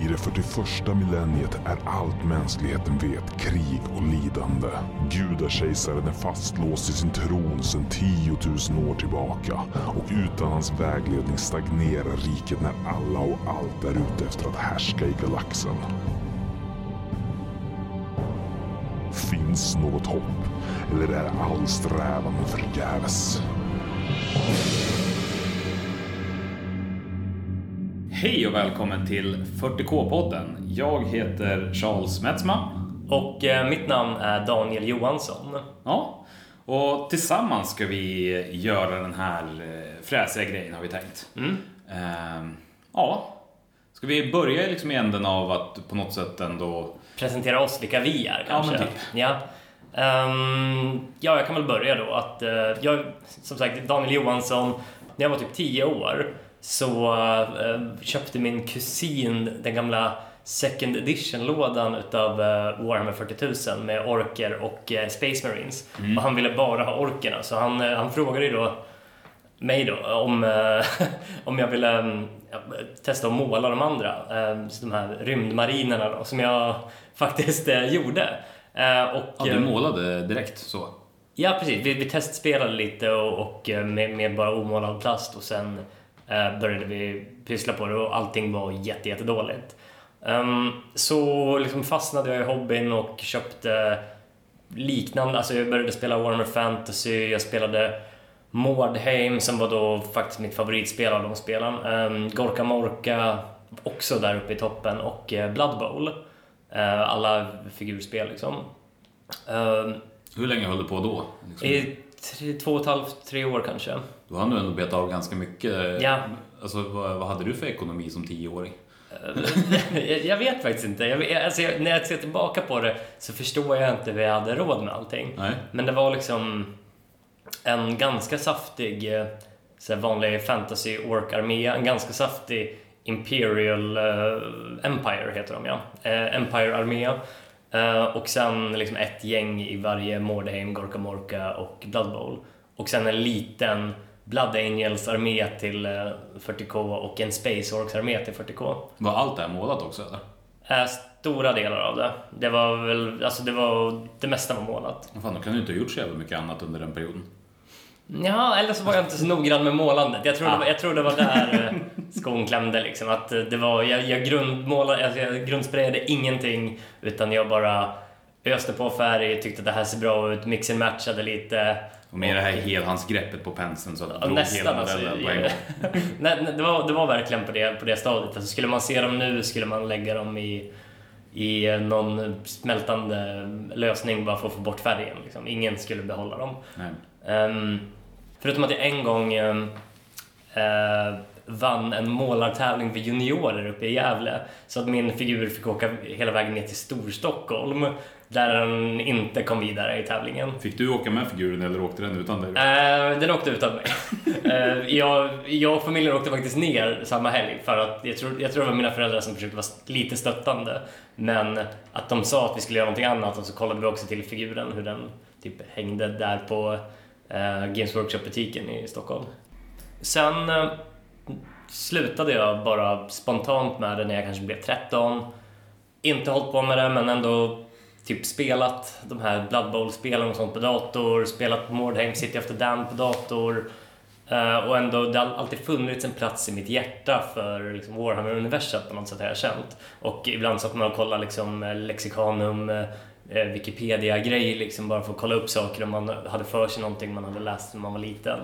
I det 41 millenniet är allt mänskligheten vet krig och lidande. Gudakejsaren är fastlåst i sin tron sedan 10 000 år tillbaka och utan hans vägledning stagnerar riket när alla och allt är ute efter att härska i galaxen. Finns något hopp? Eller är all strävan förgäves? Hej och välkommen till 40K-podden. Jag heter Charles Metzma. Och eh, mitt namn är Daniel Johansson. Ja, och tillsammans ska vi göra den här eh, fräsiga grejen har vi tänkt. Mm. Ehm, ja, ska vi börja liksom i änden av att på något sätt ändå... Presentera oss vilka vi är Ja, kanske. men typ. Ja. Ehm, ja, jag kan väl börja då att eh, jag, som sagt, Daniel Johansson, när jag var typ 10 år så eh, köpte min kusin den gamla second edition-lådan utav uh, Warhammer 40 000 med orker och eh, Space Marines. Och han ville bara ha orkerna, så han, eh, han frågade ju då mig då om, eh, om jag ville mm, testa att måla de andra, eh, de här rymdmarinerna då, som jag faktiskt eh, gjorde. Eh, och, Ja, du eh, målade direkt så. Ja, precis. Vi, vi testspelade lite och, och eh, med, med bara omålad plast och sen eh, började vi pyssla på det och allting var jätte, jättedåligt. Um, så liksom fastnade jag i hobbyn och köpte liknande, alltså jag började spela Warhammer Fantasy, jag spelade Mordheim som var då faktiskt mitt favoritspel av de spelen. Um, Gorka Morka, också där uppe i toppen och eh, Blood Bowl. Eh, alla figurspel liksom. Um, Hur länge höll du på då? Liksom, i tre, två och ett halvt, tre år kanske. Då hann du ändå betat av ganska mycket. Ja. Alltså, vad, vad hade du för ekonomi som tioåring? jag, jag vet faktiskt inte. Jag, alltså, jag, när jag ser tillbaka på det så förstår jag inte hur jag hade råd med allting. Nej. Men det var liksom en ganska saftig eh, så här vanlig fantasy ork-armé. En ganska saftig Imperial eh, Empire heter de ja. Eh, Empire-armé. Eh, och sen liksom ett gäng i varje Mordheim, Gorka Morka och Blood Bowl. Och sen en liten Blood Angels armé till eh, 40K och en Space Orcs armé till 40K. Var allt det här målat också eller? Eh, stora delar av det. Det var väl, alltså det var, det mesta var målat. Fan, då kan du inte ha gjort så jävla mycket annat under den perioden. Ja, eller så var jag inte så noggrann med målandet. Jag tror, Ah. det, var, jag tror det var där eh, skon klämde liksom. Att eh, det var, jag, jag, grundmålade, alltså jag grundsprayade ingenting utan jag bara öste på färg, tyckte att det här ser bra ut, mixen matchade lite. Och med det här helhandsgreppet på penseln så att Ja, drog nästan hela alltså. modellen på en gång. nej, det, var, det var verkligen på det, på det stadiet. Alltså, skulle man se dem nu skulle man lägga dem i, i eh, någon smältande lösning bara för att få bort färgen. Liksom. Ingen skulle behålla dem. Nej. Förutom att jag en gång ehm, eh, vann en målartävling för juniorer uppe i Gävle. Så att min figur fick åka hela vägen ner till Storstockholm. Där den inte kom vidare i tävlingen. Fick du åka med figuren eller åkte den utan dig? Eh, den åkte utan mig. Eh, jag, jag och familjen åkte faktiskt ner samma helg för att jag tror, jag tror det var mina föräldrar som försökte vara lite stöttande. Men att de sa att vi skulle göra någonting annat och så kollade vi också till figuren hur den typ hängde där på Eh, Games Workshop-butiken i Stockholm. Sen eh, slutade jag bara spontant med det när jag kanske blev 13. Inte hållit på med det men ändå typ spelat de här Blood Bowl-spelen och sånt på dator, spelat Mordheim City After Dam på dator. Eh, och ändå, det har alltid funnits en plats i mitt hjärta för liksom, Warhammer-universum på något sätt har jag känt. Och ibland satt man och kollade liksom, eh, lexikanum, eh, eh, Wikipedia-grejer liksom, bara för att kolla upp saker om man hade för sig någonting man hade läst när man var liten.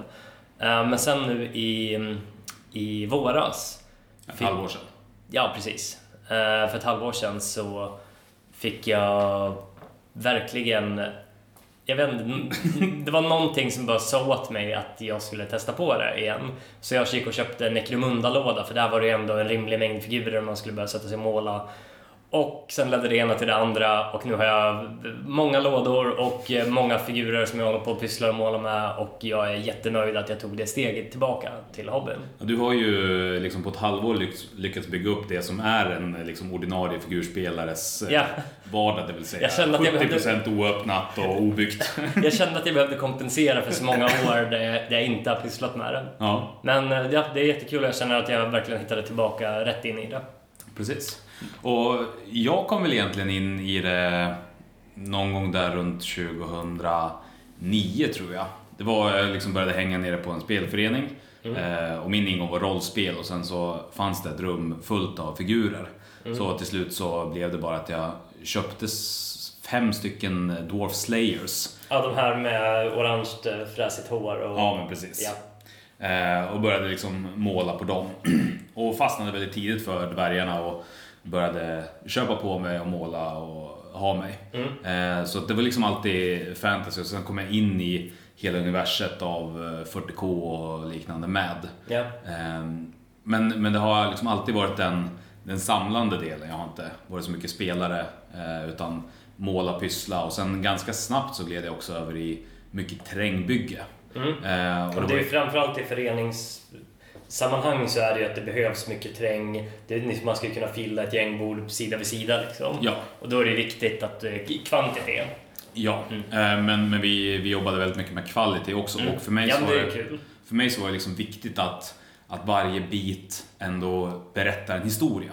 Eh, men sen nu i, i våras Ett halvår sedan. Ja, precis. Eh, för ett halvår sedan så fick jag verkligen... Jag vet inte, det var någonting som bara sa åt mig att jag skulle testa på det igen. Så jag gick och köpte en Necromunda-låda för där var det ju ändå en rimlig mängd figurer man skulle börja sätta sig och måla. Och sen ledde det ena till det andra och nu har jag många lådor och många figurer som jag håller på att pyssla och måla med och jag är jättenöjd att jag tog det steget tillbaka till hobbyn. Du har ju liksom på ett halvår lyck- lyckats bygga upp det som är en liksom ordinarie figurspelares eh, Ja. vardag, det vill säga Jag kände att jag 70% oöppnat och obyggt. Jag kände att jag behövde kompensera för så många år där jag, där jag inte har pysslat med det. Ja. Men eh, ja, det är jättekul och jag känner att jag verkligen hittade tillbaka rätt in i det. Precis. Och jag kom väl egentligen in i det någon gång där runt 2009 tror jag. Det var, jag liksom började hänga nere på en spelförening eh, och min ingång var rollspel och sen så fanns det ett rum fullt av figurer. Så till slut så blev det bara att jag köpte fem stycken Dwarf Slayers. Ja, de här med orange eh, fräsigt hår och... Ja, men precis. Ja. Eh, och började liksom måla på dem. och fastnade väldigt tidigt för dvärgarna och började köpa på mig och måla och ha mig. Eh, så det var liksom alltid fantasy och sen kom jag in i hela universet av eh, 40K och liknande med. Eh, men, men det har liksom alltid varit den, den samlande delen. Jag har inte varit så mycket spelare eh, utan måla, pyssla och sen ganska snabbt så gled jag också över i mycket terrängbygge. Eh, och Och det det är var, ju framförallt i föreningssammanhang så är det ju att det behövs mycket terräng. Det är, liksom- man ska ju kunna fylla ett gängbord sida vid sida liksom. Ja. Och då är det viktigt att är kvantitet. Ja, eh, men, men vi, vi jobbade väldigt mycket med kvalitet också och för mig, Ja, så var det det, för mig så var det liksom viktigt att, att varje bit ändå berättar en historia.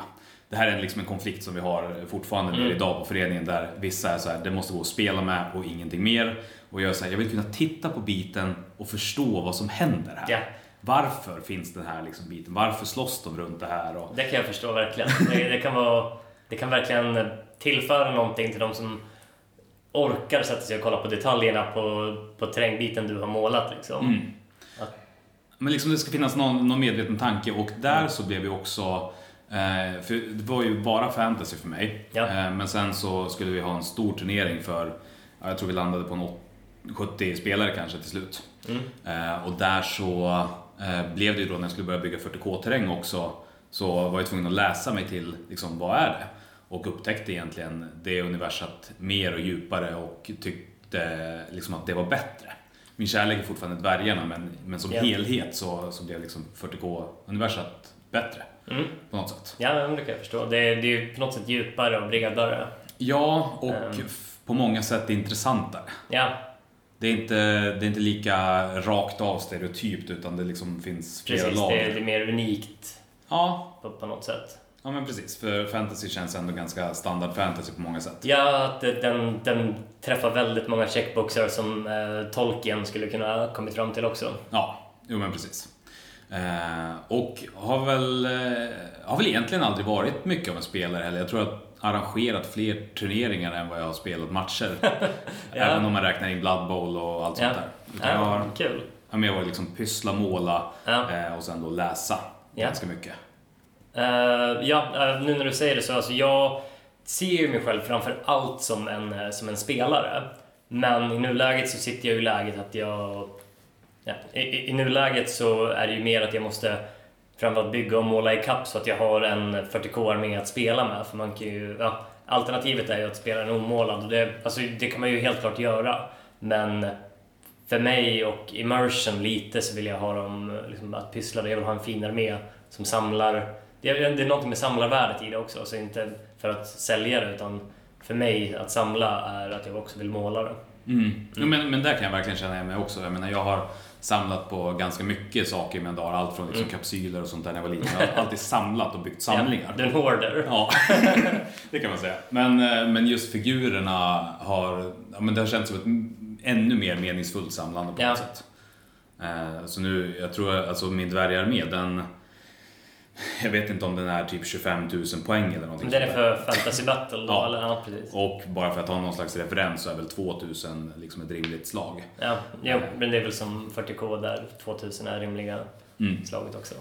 Det här är liksom en konflikt som vi har fortfarande Mm. idag på föreningen där vissa är så här, det måste gå att spela med och ingenting mer. Och jag är så här, jag vill kunna titta på biten och förstå vad som händer här. Ja. Varför finns den här liksom biten? Varför slåss de runt det här? Och, Det kan jag förstå verkligen. Det, det, kan vara, det kan verkligen tillföra någonting till de som orkar sätta sig och kolla på detaljerna på, på terrängbiten du har målat. Liksom. Mm. Att- Men liksom det ska finnas någon, någon medveten tanke och där så blev vi också eh, för det var ju bara fantasy för mig. Ja. Eh, men sen så skulle vi ha en stor turnering för, ja, jag tror vi landade på något 70 spelare kanske till slut. Eh, och där så blev det ju då när jag skulle börja bygga 40K-terräng också så var jag tvungen att läsa mig till liksom, vad är det? Och upptäckte egentligen det universat mer och djupare och tyckte liksom att det var bättre. Min kärlek är fortfarande dvärgarna men, men som Ja. helhet så, så blev liksom 40K-universat bättre Mm. på något sätt. Ja, det kan jag förstå. Det, är- det är ju på något sätt djupare och bredare. Ja, och f- på många sätt intressantare. Ja, Det är, inte, det är inte lika rakt av stereotypt utan det liksom finns flera precis. lager. Det, är- det är mer unikt Ja, på, på något sätt. ja, men precis. För fantasy känns ändå ganska standard fantasy på många sätt. Ja, att den, den träffar väldigt många checkboxar som eh, Tolkien skulle kunna ha kommit fram till också. Ja, jo men precis. Eh, och har väl, eh, har väl egentligen aldrig varit mycket av en spelare heller. Jag tror att arrangerat fler turneringar än vad jag har spelat matcher. Även om man räknar in Blood Bowl och allt Ja. sånt där. Utan jag har, Ja, kul. jag har liksom pyssla, måla Ja. eh, och sen då läsa Ja. ganska mycket. Eh, ja, eh, nu när du säger det så, alltså jag ser ju mig själv framför allt som en, eh, som en spelare. Men i nuläget så sitter jag i läget att jag... Ja, i, I nuläget så är det ju mer att jag måste framförallt bygga och måla i kapp så att jag har en 40k-armé att spela med. För man kan ju, ja, alternativet är ju att spela en omålad och det, alltså, det kan man ju helt klart göra. Men för mig och immersion lite så vill jag ha dem liksom, att pyssla. Jag vill ha en fin armé som samlar. Det är, det är något med samlarvärdet i det också. Så inte för att sälja det utan för mig att samla är att jag också vill måla det. Mm. Jo, men, men där kan jag verkligen känna igen mig också. Jag menar, jag har samlat på ganska mycket saker med dagar. Allt från liksom Mm. kapsyler och sånt där när jag var liten. Jag har alltid samlat och byggt samlingar. Ja, du är en hoarder. Ja, det kan man säga. Men, eh, men just figurerna har, ja, men det har känts som ett ännu mer meningsfullt samlande på Ja. något sätt. Eh, Så nu, jag tror alltså min dvärgarmé, den... Jag vet inte om den är typ 25 000 poäng eller någonting Den är för fantasy battle då, Ja. eller? Ja, precis. Och bara för att ha någon slags referens så är väl 2000 liksom ett rimligt slag. Ja, jo, men det är väl som 40k där 2000 är rimliga Mm. slaget också.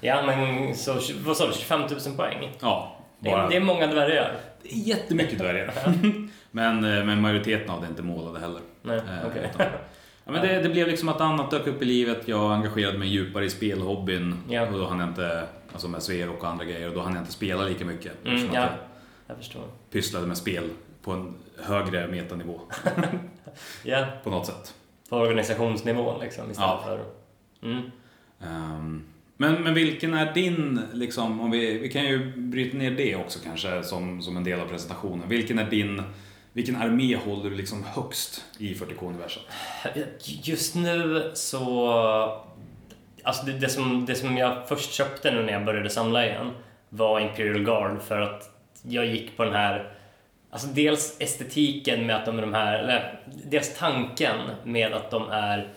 Ja, men så vad sa du? 25 000 poäng? Ja, bara... det är många dvärgar. Det är jättemycket dvärgar. men, eh, men majoriteten av det är inte målade heller. Nej, Eh, utan- Ja, men det, det blev liksom att annat dök upp i livet. Jag engagerade mig djupare i spelhobbyn. Ja. Och då hann jag inte, alltså med Sverok och andra grejer, och då hann jag inte spela lika mycket. Mm, ja. jag förstår. pysslade med spel på en högre metanivå Ja, på något sätt. på organisationsnivå liksom istället Ja. för... Mm. Ehm, men, men vilken är din, liksom, om vi, vi kan ju bryta ner det också kanske som, som en del av presentationen. Vilken är din, vilken armé håller du liksom högst i 40K-universum? Just nu så... Alltså det, det, som, det som jag först köpte nu när jag började samla igen var Imperial Guard för att jag gick på den här Alltså dels estetiken med att de är de här, eller dels tanken med att de är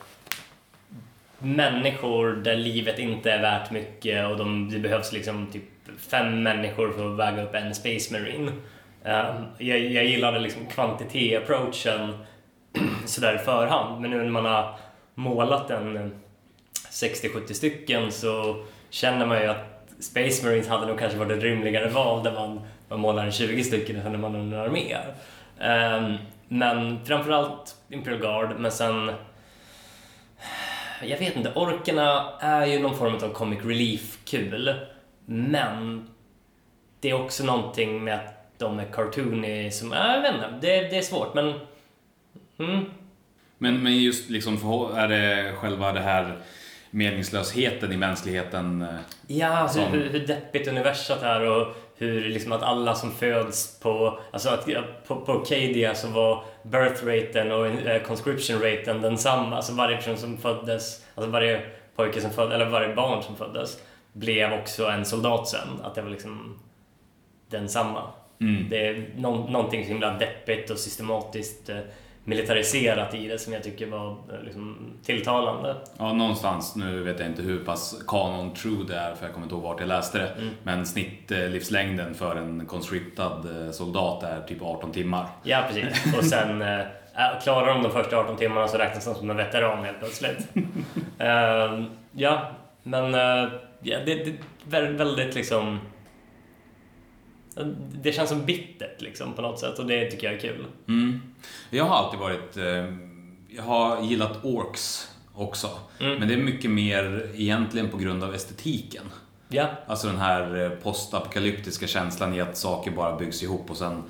människor där livet inte är värt mycket och de, det behövs liksom typ fem människor för att väga upp en Space Marine. Ehm, jag, jag gillade liksom kvantitet-approachen sådär i förhand men nu när man har målat en 60-70 stycken så känner man ju att Space Marines hade nog kanske varit ett rymligare val där man, man målar en 20 stycken än när man har en armé. Um, men framförallt Imperial Guard, men sen jag vet inte, orkerna är ju någon form av comic relief-kul. Men det är också någonting med att de är cartoony som, jag vet inte, det, det är svårt men... Mm. Men, men just liksom, är det själva det här meningslösheten i mänskligheten? Eh, ja, alltså som... hur, hur deppigt universat är och hur liksom att alla som föds på, alltså att på, på Cadia så var birth raten och uh, conscription raten densamma. Alltså varje person som föddes, alltså varje pojke som föddes, eller varje barn som föddes blev också en soldat sen. Att det var liksom densamma. Mm. Det är no någonting så himla deppigt och systematiskt uh, militariserat i det som jag tycker var eh, liksom, tilltalande. Ja, någonstans. Nu vet jag inte hur pass kanon true det är för jag kommer inte ihåg vart jag läste det. Mm. Men snittlivslängden för en conscriptad eh, soldat är typ 18 timmar. Ja, precis. Och sen äh, klarar de de första 18 timmarna så räknas de som en veteran helt plötsligt. uh, ja, men uh, ja, det, det är väldigt liksom det känns som bittert liksom på något sätt och det tycker jag är kul. Mm. Jag har alltid varit, eh, jag har gillat orks också. Mm. Men det är mycket mer egentligen på grund av estetiken. Ja. Alltså den här eh, postapokalyptiska känslan i att saker bara byggs ihop och sen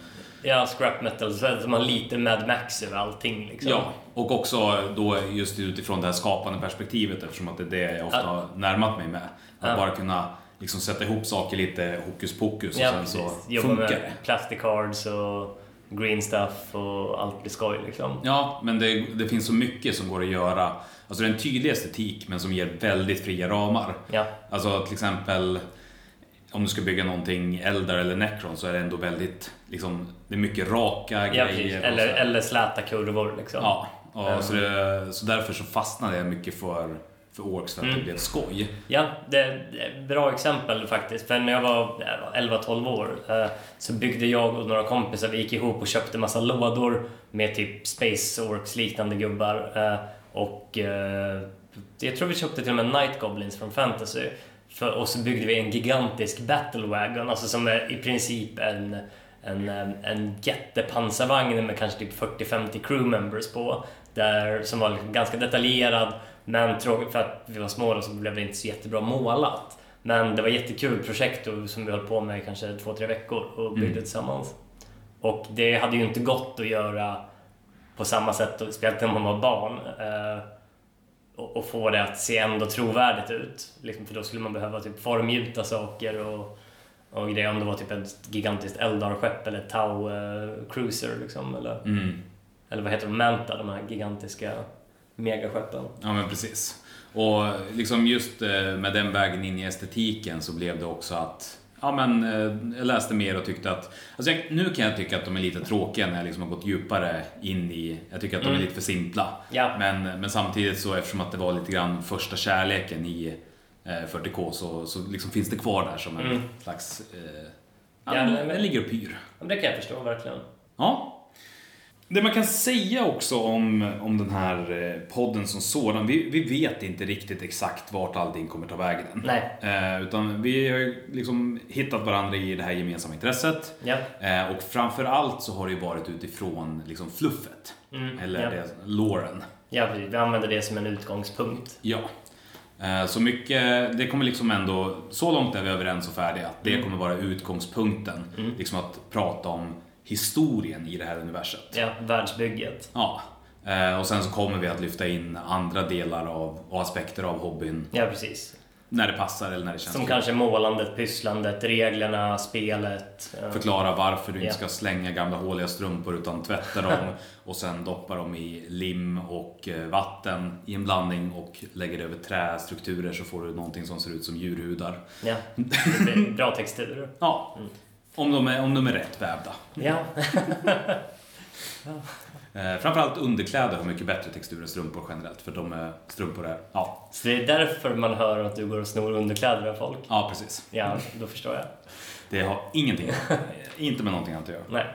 Ja, scrap metal, så att man lite Mad Max över allting. Liksom. Ja, och också då just utifrån det här skapande perspektivet eftersom att det är det jag ofta har närmat mig med. Att ja. bara kunna liksom sätta ihop saker lite hokus pokus och ja, sen precis. så Jobba funkar det. plastic cards och green stuff och allt blir skoj liksom. Ja, men det, det, finns så mycket som går att göra. Alltså en tydlig estetik men som ger väldigt fria ramar. Ja. Alltså till exempel om du ska bygga någonting Eldar eller Necron så är det ändå väldigt, liksom, det är mycket raka ja, grejer. Eller, eller släta kurvor liksom. Ja, och mm. så, det, så därför så fastnade jag mycket för för Orks för att mm. det blev skoj. Ja, det är ett bra exempel faktiskt. För när jag var 11-12 år eh, så byggde jag och några kompisar, vi gick ihop och köpte massa lådor med typ Space Orks liknande gubbar. Eh, och eh, jag tror vi köpte till och med Night Goblins från Fantasy. För, och så byggde vi en gigantisk Battle Wagon, alltså som är i princip en en, en jättepansarvagn med kanske typ 40-50 crew members på. Där, som var liksom ganska detaljerad men för att vi var små så blev det inte så jättebra målat. Men det var jättekul projekt som vi höll på med i kanske två, tre veckor och byggde mm. tillsammans. Och det hade ju inte gått att göra på samma sätt, speciellt när man var barn, eh, och, få det att se ändå trovärdigt ut. Liksom, för då skulle man behöva typ formgjuta saker och, och grejer. Om det var typ ett gigantiskt Eldar-skepp eller Tau eh, Cruiser liksom, eller, mm. eller vad heter de? Manta, de här gigantiska megaskeppen. Ja men precis. Och liksom just eh, med den vägen in i estetiken så blev det också att Ja men eh, jag läste mer och tyckte att, alltså jag, nu kan jag tycka att de är lite tråkiga när jag liksom har gått djupare in i, jag tycker att de är mm. lite för simpla. Ja. Men, men samtidigt så eftersom att det var lite grann första kärleken i eh, 40K så, så liksom finns det kvar där som en mm. slags, eh, ja, ja, men, det ligger och pyr. Det kan jag förstå verkligen. Ja. Det man kan säga också om, om den här eh, podden som sådan, vi, vi vet inte riktigt exakt vart allting kommer ta vägen än. Nej. Eh, utan vi har liksom hittat varandra i det här gemensamma intresset. Ja. Eh, och framförallt så har det ju varit utifrån liksom fluffet. Mm. Eller ja. det, låren. Ja, vi använder det som en utgångspunkt. Ja. Eh, så mycket, det kommer liksom ändå, så långt är vi överens och färdiga, att det mm. kommer vara utgångspunkten. Mm. Liksom att prata om historien i det här universet. Ja, världsbygget. Ja. Eh, och sen så kommer vi att lyfta in andra delar av och aspekter av hobbyn. Ja, precis. när det passar eller när det känns Som kul. kanske målandet, pysslandet, reglerna, spelet. eh, Förklara varför du inte Ja. ska slänga gamla håliga strumpor utan tvätta dem och sen doppa dem i lim och eh, vatten i en blandning och lägger det över trästrukturer så får du någonting som ser ut som djurhudar. Ja, bra texturer. Ja, om de är, om de är rätt vävda. Ja, Eh, framförallt underkläder har mycket bättre textur än strumpor generellt för de är, strumpor är, ja, så det är därför man hör att du går och snor underkläder av folk. ja precis. Ja, då förstår jag. Det har ingenting, inte med någonting annat att göra. Nej.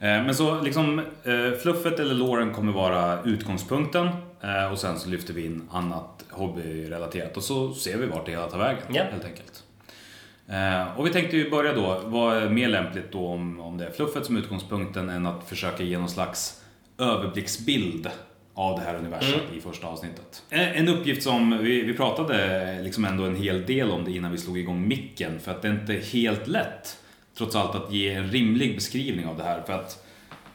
Eh, Men så liksom eh, fluffet eller låren kommer vara utgångspunkten eh, och sen så lyfter vi in annat hobbyrelaterat och så ser vi vart det hela tar vägen Ja. helt enkelt. Eh, Och vi tänkte ju börja då, vad är mer lämpligt då om, om det är fluffet som utgångspunkten än att försöka ge någon slags överblicksbild av det här universum i första avsnittet. Eh, En uppgift som vi, vi pratade liksom ändå en hel del om det innan vi slog igång micken för att det inte är helt lätt trots allt att ge en rimlig beskrivning av det här. För att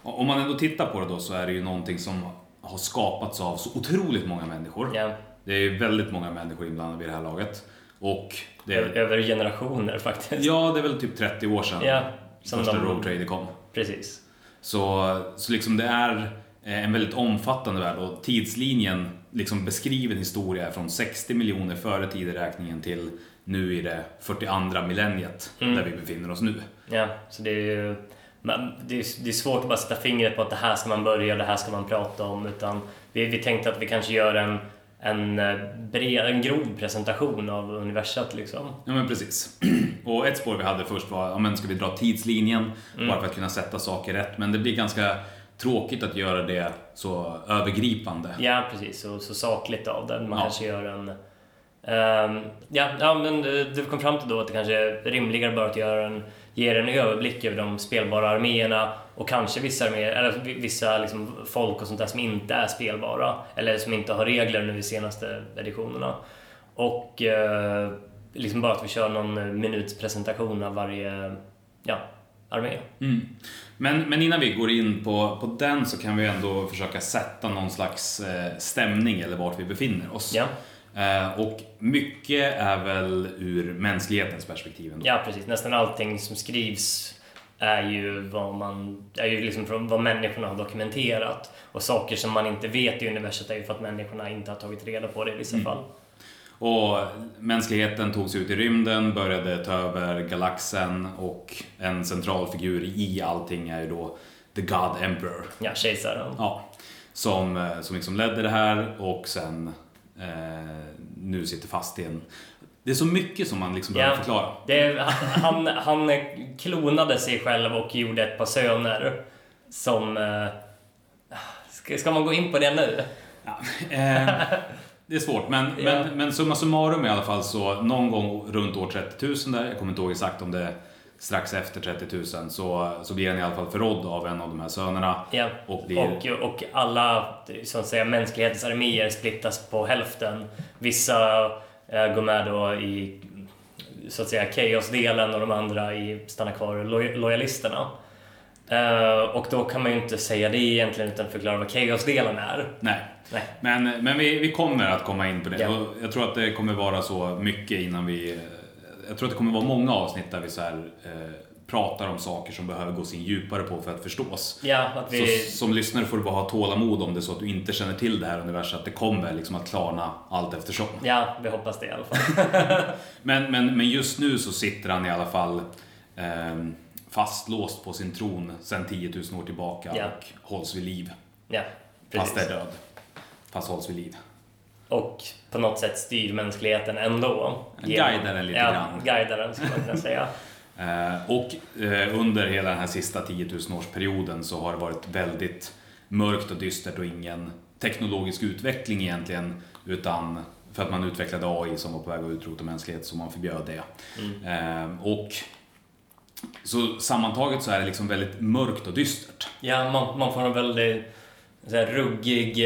om man ändå tittar på det då så är det ju någonting som har skapats av så otroligt många människor. Ja. Det är ju väldigt många människor inblandade vid det här laget. Och det är, Över generationer faktiskt. ja, det är väl typ 30 år sedan Ja, som första de- Rogue Trader kom. Precis. Så, så liksom det är eh, en väldigt omfattande värld och tidslinjen liksom beskriver en historia från 60 miljoner före tideräkningen till nu i det 42 millenniet Mm. där vi befinner oss nu. Ja, så det är ju... Det, är, det är svårt att bara sätta fingret på att det här ska man börja och det här ska man prata om. Utan vi, vi tänkte att vi kanske gör en, en, eh, bred, en grov presentation av universat liksom. Ja men precis. Och ett spår vi hade först var, ja men ska vi dra tidslinjen Mm. bara för att kunna sätta saker rätt. Men det blir ganska tråkigt att göra det så övergripande. Ja, precis. Så, så sakligt av den. Man Ja. kanske gör en... ehm, ja, ja, men du du kom fram till då att det kanske är rimligare bara att göra en, ge en överblick över de spelbara arméerna och kanske vissa arméer, eller vi- vissa liksom folk och sånt där som inte är spelbara eller som inte har regler nu i senaste editionerna. Och eh, liksom bara att vi kör någon minuts presentation av varje ja, armé. Mm. Men, men innan vi går in på, på den så kan vi ändå försöka sätta någon slags eh, stämning eller vart vi befinner oss. Ja, och mycket är väl ur mänsklighetens perspektiv ändå. ja precis. Nästan allting som skrivs är ju vad man är ju liksom från vad människorna har dokumenterat och saker som man inte vet i universum är ju för att människorna inte har tagit reda på det i vissa fall. Och mänskligheten tog sig ut i rymden, började ta över galaxen och en central figur i allting är ju då The God Emperor. Ja, kejsaren. Ja, som, eh, som liksom ledde det här och sen eh, nu sitter fast i en... Det är så mycket som man liksom behöver Ja. förklara. Det han, han klonade sig själv och gjorde ett par söner som... eh, Ska, ska man gå in på det nu? Ja, eh, det är svårt, men, Ja. men, men summa summarum i alla fall så någon gång runt år 30 000 där, jag kommer inte ihåg exakt om det strax efter 30 000, så, så blir han i alla fall förrådd av en av de här sönerna. Ja. Och blir, Och, och alla så att säga, mänsklighetens arméer splittas på hälften. Vissa eh, går med då i så att säga chaos-delen och de andra i stannar kvar lo- lojalisterna. Eh, och då kan man ju inte säga det egentligen utan förklara vad chaos-delen är. Nej, Nej. men, men vi, vi kommer att komma in på det. Ja. Jag tror att det kommer vara så mycket innan vi... Jag tror att det kommer vara många avsnitt där vi så här, eh, pratar om saker som behöver gås in djupare på för att förstås. Ja, att vi... Så, som lyssnare får du bara ha tålamod om det så att du inte känner till det här universum, att det kommer liksom att klarna allt eftersom. Ja, vi hoppas det i alla fall. Men, men, men just nu så sitter han i alla fall eh, fastlåst på sin tron sedan 10 000 år tillbaka Ja. och hålls vid liv. Ja, Fast precis. är död. Fast hålls vid liv. Och på något sätt styr mänskligheten ändå. Guidar den lite ja, grann. guidar den skulle man kunna säga. Eh, och eh, under hela den här sista 10 000 årsperioden så har det varit väldigt mörkt och dystert och ingen teknologisk utveckling egentligen utan för att man utvecklade AI som var på väg att utrota mänskligheten så man förbjöd det. Eh, och så sammantaget så är det liksom väldigt mörkt och dystert. Ja, man, man får en väldigt så här, ruggig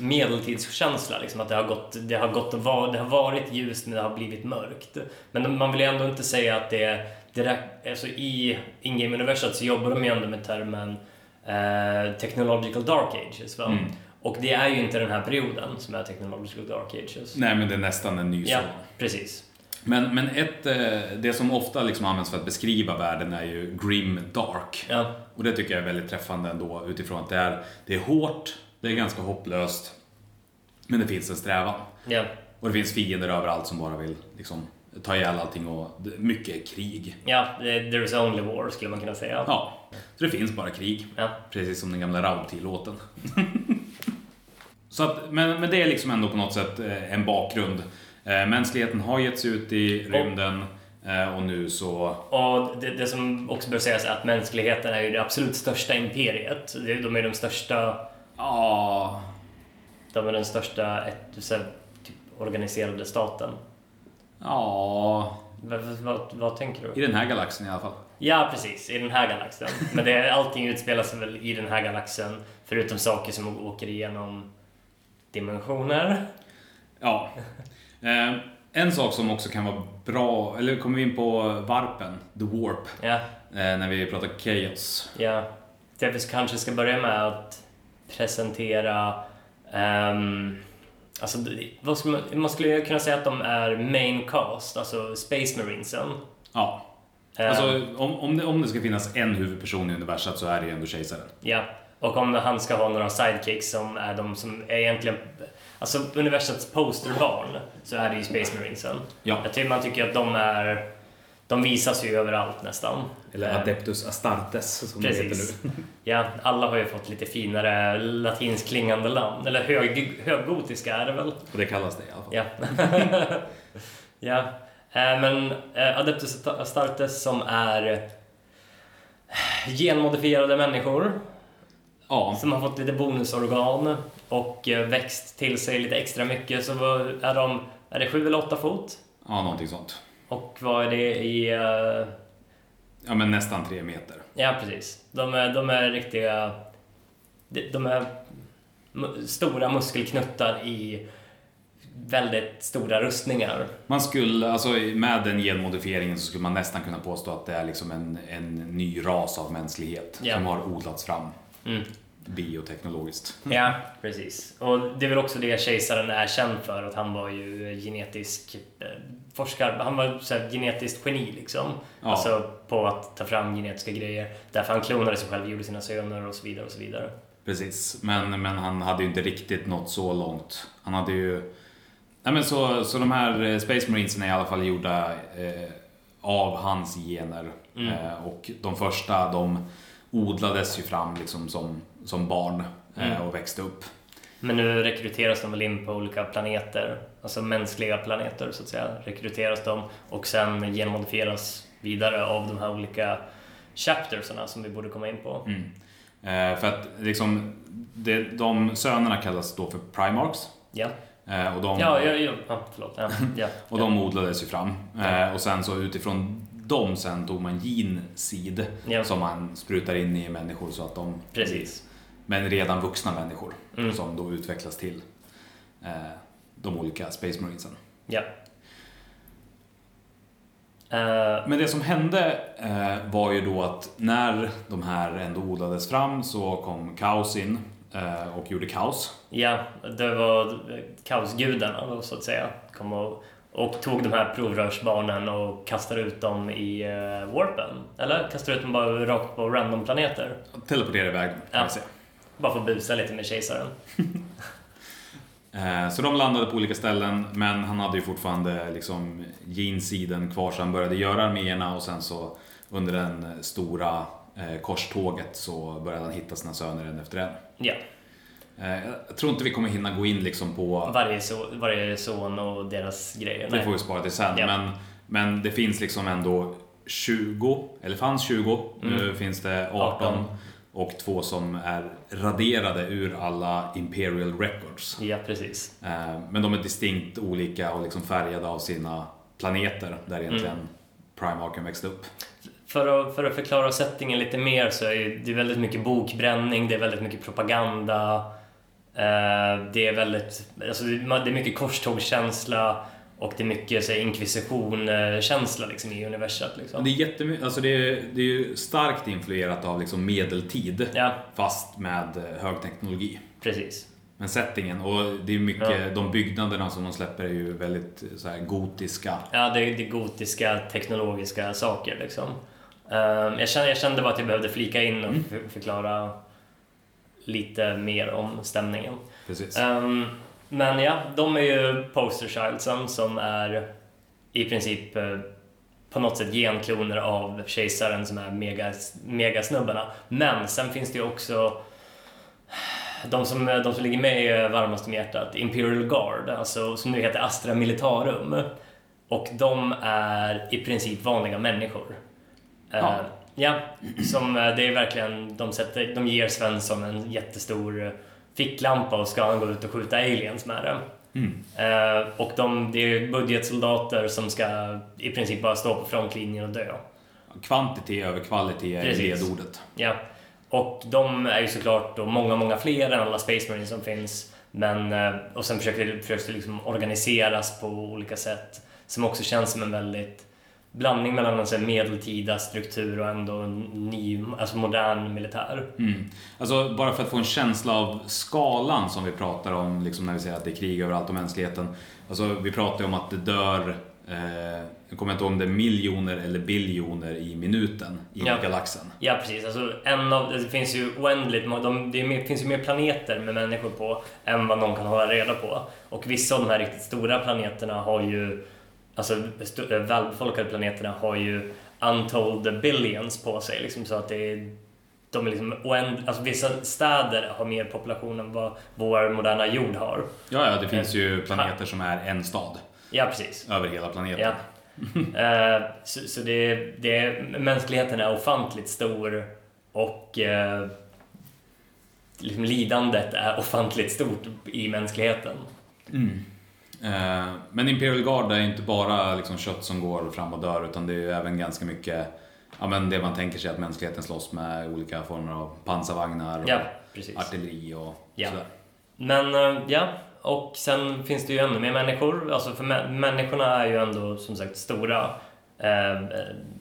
medeltidskänsla. Liksom, att det har, gått, det, har gått och var, det har varit ljust men det har blivit mörkt. Men man vill ju ändå inte säga att det är direkt... Alltså, I Ingame-universat så jobbar de ju ändå med termen eh, Technological Dark Ages. Va? Mm. Och det är ju inte den här perioden som är Technological Dark Ages. Nej, men det är nästan en ny Ja, sån. precis. Men, men ett, eh, det som ofta liksom används för att beskriva världen är ju grim dark. Ja, Och det tycker jag är väldigt träffande ändå utifrån att det är, det är hårt, det är ganska hopplöst, men det finns en strävan. ja, Och det finns fiender överallt som bara vill liksom, ta ihjäl allting och mycket krig. ja, det- there's only war skulle man kunna säga. Ja, så det finns bara krig. Ja. Precis som den gamla Rauti-låten. så att, men, men det är liksom ändå på något sätt eh, en bakgrund. Eh, Mänskligheten har gett sig ut i rymden eh, och nu så... Och det, det som också bör sägas är att mänskligheten är ju det absolut största imperiet. De är de största, Ja, de är den största typ, organiserade staten. ja, Vad, vad, vad tänker i du? den här galaxen i alla fall. Ja, precis. I den här galaxen. Men det, allting utspelar sig väl i den här galaxen. Förutom saker som åker igenom dimensioner. Ja. Eh, en sak som också kan vara bra, eller kommer vi in på varpen, the warp, Ja, eh, när vi pratar chaos. ja. Det vi kanske ska börja med att presentera ehm, Alltså, vad skulle man, man skulle kunna säga att de är main cast, alltså Space Marinesen. Ja. Ehm, Alltså, om, om, det, om det ska finnas en huvudperson i universum så är det ju ändå kejsaren. Ja, och om han ska ha några sidekicks som är de som är egentligen... Alltså universums posterbarn så är det ju Space Marinesen. Ja. Jag tycker man tycker att de är... De visas ju överallt nästan. Eller Eh, Adeptus Astartes som det Precis. heter nu. Ja, alla har ju fått lite finare latinskt klingande namn. Eller hög, höggotiska är det väl? Och det kallas det i alla fall. Ja. ja. Eh, Men eh, Adeptus Astartes som är genmodifierade människor Ja. som har fått lite bonusorgan och växt till sig lite extra mycket. Så är de, är det sju eller åtta fot? ja, någonting sånt. Och vad är det i... Ja, men nästan tre meter. Ja, precis. De är, de är riktiga... de- är stora muskelknuttar i väldigt stora rustningar. Man skulle, alltså med den genmodifieringen så skulle man nästan kunna påstå att det är liksom en, en ny ras av mänsklighet Ja. som har odlats fram Mm. Bioteknologiskt. Ja, precis. Och det är väl också det kejsaren är känd för, att han var ju genetisk eh, forskare. Han var så här, genetiskt geni liksom. Ja. Alltså på att ta fram genetiska grejer. Därför han klonade sig själv, gjorde sina söner och så vidare och så vidare. Precis, men, men han hade ju inte riktigt nått så långt. Han hade ju... Nej men så, så de här eh, Space Marines är i alla fall gjorda eh, av hans gener. Mm. Eh, och de första, de odlades ju fram liksom som, som barn eh, Mm. och växte upp. Men nu rekryteras de väl in på olika planeter, alltså mänskliga planeter så att säga, rekryteras de och sen genmodifieras vidare av de här olika chaptersarna som vi borde komma in på. Mm. Eh, för att liksom, det, de sönerna kallas då för Primarchs. Ja, Eh, och de, ja, ja, ja, ja förlåt. Ja, ja, Och de odlades ju fram. Eh, och sen så utifrån dem sen tog man genseed Ja. som man sprutar in i människor så att de Precis. Men redan vuxna människor Mm. som då utvecklas till eh, de olika Space Marinesen. Ja. Eh, Men det som hände eh, var ju då att när de här ändå odlades fram så kom kaos in eh, och gjorde kaos. ja, det var kaosgudarna då, så att säga. Kom och, och tog de här provrörsbarnen och kastade ut dem i uh, warpen. Eller kastade ut dem bara rakt på random planeter. Teleporterade iväg kan Ja. säga. Bara för att busa lite med kejsaren. Eh, Så de landade på olika ställen men han hade ju fortfarande liksom gensidan kvar så han började göra arméerna och sen så under den stora eh, korståget så började han hitta sina söner en efter en. Ja, Eh, Jag tror inte vi kommer hinna gå in liksom på varje, so varje son och deras grejer. Det får vi spara till sen. Ja. Men, men det finns liksom ändå 20, eller fanns 20, nu Mm. finns det 18. 18. Och två som är raderade ur alla Imperial Records. Ja, precis. Eh, Men de är distinkt olika och liksom färgade av sina planeter där egentligen Mm. Primarken växte upp. För att, för att förklara settingen lite mer så är det väldigt mycket bokbränning, det är väldigt mycket propaganda. eh, Det är väldigt, alltså det är det är mycket korstågskänsla och det är mycket inkvisition-känsla liksom, i universum. Liksom. det är jättemy- alltså det är, det är ju starkt influerat av liksom medeltid Ja, fast med eh, hög teknologi. precis. men settingen och det är mycket, de byggnaderna som de släpper är ju väldigt så här gotiska. Ja, det är, det är gotiska teknologiska saker liksom. Ehm, jag, kände, jag kände bara att jag behövde flika in och Mm. för, förklara lite mer om stämningen. Precis. Ehm, men ja, de är ju poster childsen som är i princip eh, på något sätt genkloner av kejsaren som är mega, megasnubbarna. Men sen finns det ju också de som, de som ligger mig varmast om hjärtat, Imperial Guard, alltså, som nu heter Astra Militarum. Och de är i princip vanliga människor. Ja. Eh, ja, som, eh, det är verkligen, de, sätter, de ger Svensson en jättestor eh, ficklampa och ska han gå ut och skjuta aliens med den. Mm. Eh, och de, det är budgetsoldater som ska i princip bara stå på frontlinjen och dö. Kvantitet över kvalitet är ledordet. Ja. Och de är ju såklart då många, många fler än alla Space Marines som finns. Men, eh, och sen försöker försöker det liksom organiseras på olika sätt. Som också känns som en väldigt blandning mellan en medeltida struktur och ändå ny, alltså modern militär. Mm. Alltså bara för att få en känsla av skalan som vi pratar om liksom när vi säger att det är krig överallt och mänskligheten. Alltså vi pratar ju om att det dör, eh, jag kommer inte ihåg om det är miljoner eller biljoner i minuten i Ja. galaxen. Ja, precis. Alltså, en av, det finns ju oändligt de, det finns ju mer planeter med människor på än vad någon kan hålla reda på. Och vissa av de här riktigt stora planeterna har ju, alltså äh, välbefolkade planeterna har ju untold billions på sig. Liksom, så att det är, de är liksom oänd, alltså vissa städer har mer population än vad vår moderna jord har. Ja, ja, det finns ju planeter som är en stad Ja, precis. över hela planeten. Ja. Eh, så så det, det, mänskligheten är ofantligt stor och eh, liksom lidandet är ofantligt stort i mänskligheten. Eh, Men Imperial Guard är inte bara liksom kött som går fram och dör utan det är ju även ganska mycket ja, men det man tänker sig att mänskligheten slåss med olika former av pansarvagnar och Ja, artilleri och Ja. sådär. Men eh, ja, och sen finns det ju ännu mer människor. Alltså för mä- människorna är ju ändå som sagt stora. Eh, eh,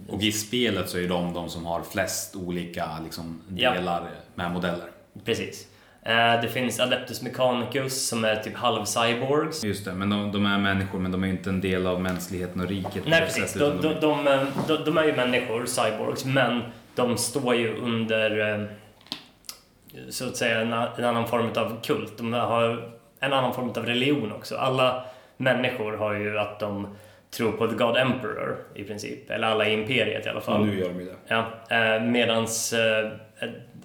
Och i spelet så är de de som har flest olika liksom, Ja. delar med modeller. precis. Eh, det finns Adeptus Mechanicus som är typ halv-cyborgs. Just det, men de, de är människor men de är inte en del av mänskligheten och riket. Nej precis, sättet, de, de, de, de, de är ju människor, cyborgs, men de står ju under eh, så att säga en, en annan form av kult. De har en annan form av religion också. Alla människor har ju att de tror på The God Emperor i princip, eller alla i imperiet i alla fall. Ja, nu gör de ju det. Ja, eh, medans eh,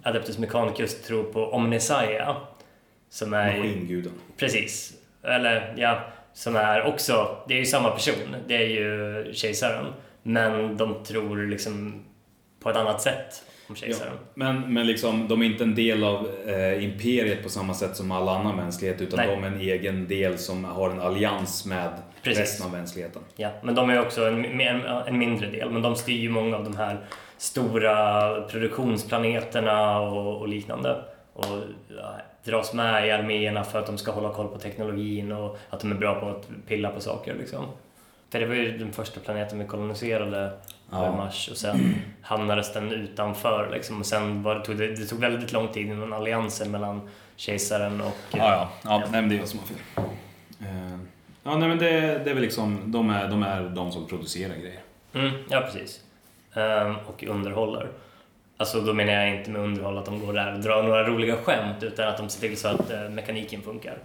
Adeptus Mechanicus tror på Omnisaia. Som är... Maskinguden. Precis. Eller ja, som är också, det är ju samma person. Det är ju kejsaren. Men de tror liksom på ett annat sätt om kejsaren. Men, men liksom, de är inte en del av eh, imperiet på samma sätt som all annan mänsklighet utan Nej. de är en egen del som har en allians med Precis. resten av mänskligheten. Ja, men de är också en, en, en mindre del. Men de styr ju många av de här stora produktionsplaneterna och, och liknande. Och ja, dras med i arméerna för att de ska hålla koll på teknologin och att de är bra på att pilla på saker. Liksom. För det var ju den första planeten vi koloniserade Ja. på Mars och sen hamnades den utanför. Liksom. Och sen var det, tog det, det tog väldigt lång tid innan alliansen mellan kejsaren och... Ja, ja. ja men det är jag som har fel. Eh, ja, nej, men det, det är väl liksom, de är, de är de som producerar grejer. Mm, ja, precis. Ehm, och underhåller. Alltså då menar jag inte med underhåll att de går där och drar några roliga skämt utan att de ser till så att eh, mekaniken funkar.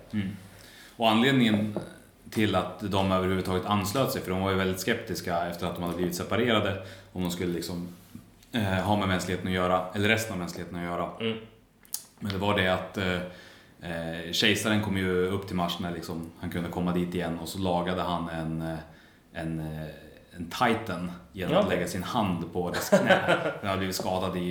Och anledningen till att de överhuvudtaget anslöt sig, för de var ju väldigt skeptiska efter att de hade blivit separerade, om de skulle liksom eh, ha med mänskligheten att göra, eller resten av mänskligheten att göra. Mm. Men det var det att eh, eh, kejsaren kom ju upp till Mars när liksom, han kunde komma dit igen och så lagade han en, eh, en, en titan genom Ja. att lägga sin hand på dess knä. Den hade blivit skadad i,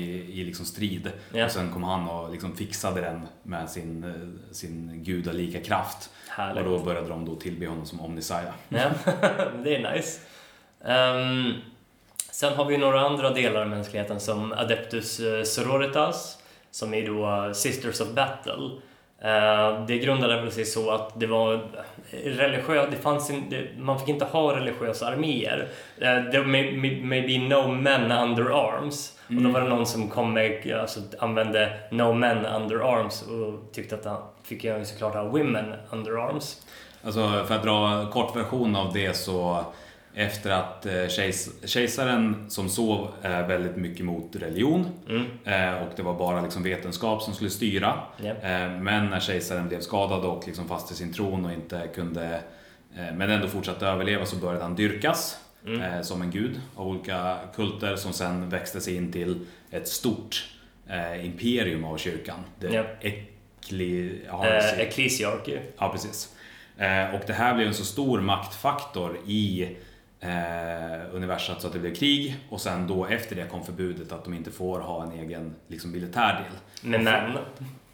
i liksom strid. Ja. Och sen kom han och liksom fixade den med sin, eh, sin gudalika kraft. Härligt. Och då började de då tillbe honom som Omnisaia. Ja, det är nice. Ehm, sen har vi några andra delar av mänskligheten som Adeptus eh, Sororitas, som är då Sisters of Battle. Eh, det grundade väl sig så att det var religiöst, det fanns det, man fick inte ha religiösa arméer. Uh, there may, may, may be no men under arms. Mm. Och då var det någon som kom med, alltså, använde no men under arms och tyckte att han fick ju såklart ha women under arms. Alltså för att dra kort version av det så efter att eh, kejsaren som sov är väldigt mycket mot religion mm. Eh, och det var bara liksom vetenskap som skulle styra. Yeah. Men när kejsaren blev skadad och liksom fast i sin tron och inte kunde men ändå fortsatte överleva så började han dyrkas mm. som en gud av olika kulter som sen växte sig in till ett stort imperium av kyrkan. Det yeah. ekli, eh. Ja, precis. Och det här blev en så stor maktfaktor i eh, universat så att det blev krig och sen då efter det kom förbudet att de inte får ha en egen liksom, militär del. Med män?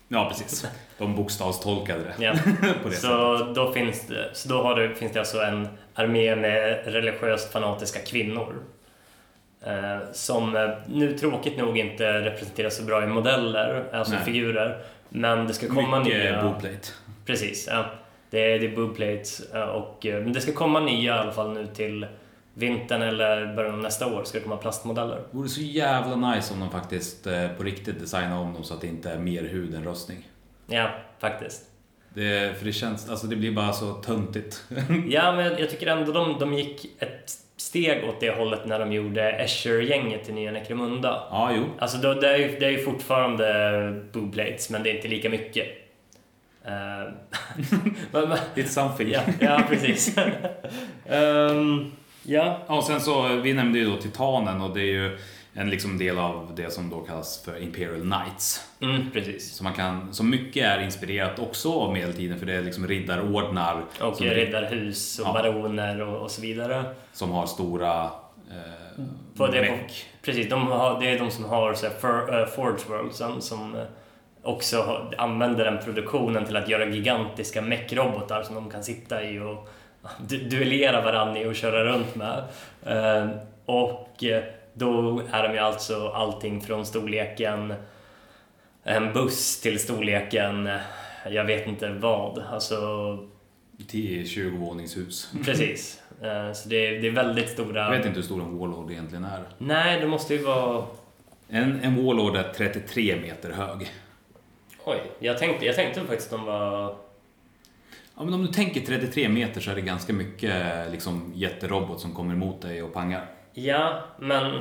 Ja, precis. De bokstavstolkade det ja. på det så sättet. Då finns det, så då har du, finns det alltså en armé med religiöst fanatiska kvinnor. Eh, som eh, nu tråkigt nog inte representeras så bra i modeller, alltså Nej. figurer. Men det ska komma Mycket nya... boobplate. Precis, ja. Det är, det är boobplates eh, och eh, men det ska komma nya i alla fall nu till vintern eller början av nästa år ska det komma plastmodeller. Det vore så jävla nice om de faktiskt eh, på riktigt designar om dem så att det inte är mer hud än röstning. Ja, faktiskt. Det, för det känns, alltså det blir bara så töntigt. ja, men jag, tycker ändå de, de gick ett steg åt det hållet när de gjorde Escher-gänget till nya Necromunda. Ja, jo. Alltså då, det, är ju, det är ju fortfarande booblates, men det är inte lika mycket. Uh, Lite something. ja, ja, precis. um, Ja. Och sen så, vi nämnde ju då Titanen och det är ju en liksom del av det som då kallas för Imperial Knights. Mm, precis. Så, man kan, så mycket är inspirerat också av medeltiden för det är liksom riddarordnar. Och som, riddarhus och ja, baroner och, och, så vidare. Som har stora eh, på det, på, Precis, de har, det är de som har så här, for, uh, Forge Worldsen som eh, också använder den produktionen till att göra gigantiska mech-robotar som de kan sitta i och duellera varandra i och köra runt med. Ehm, och eh, då är de ju alltså allting från storleken en buss till storleken eh, jag vet inte vad. Alltså... 10-20 våningshus. Precis. Så det är, det är väldigt stora... Jag vet inte hur stor en Warlord egentligen är. Nej, det måste ju vara... En, en Warlord är 33 meter hög. Oj, jag tänkte, jag tänkte faktiskt att de var Ja, men om du tänker 33 meter så är det ganska mycket liksom, jätterobot som kommer emot dig och pangar. Ja, men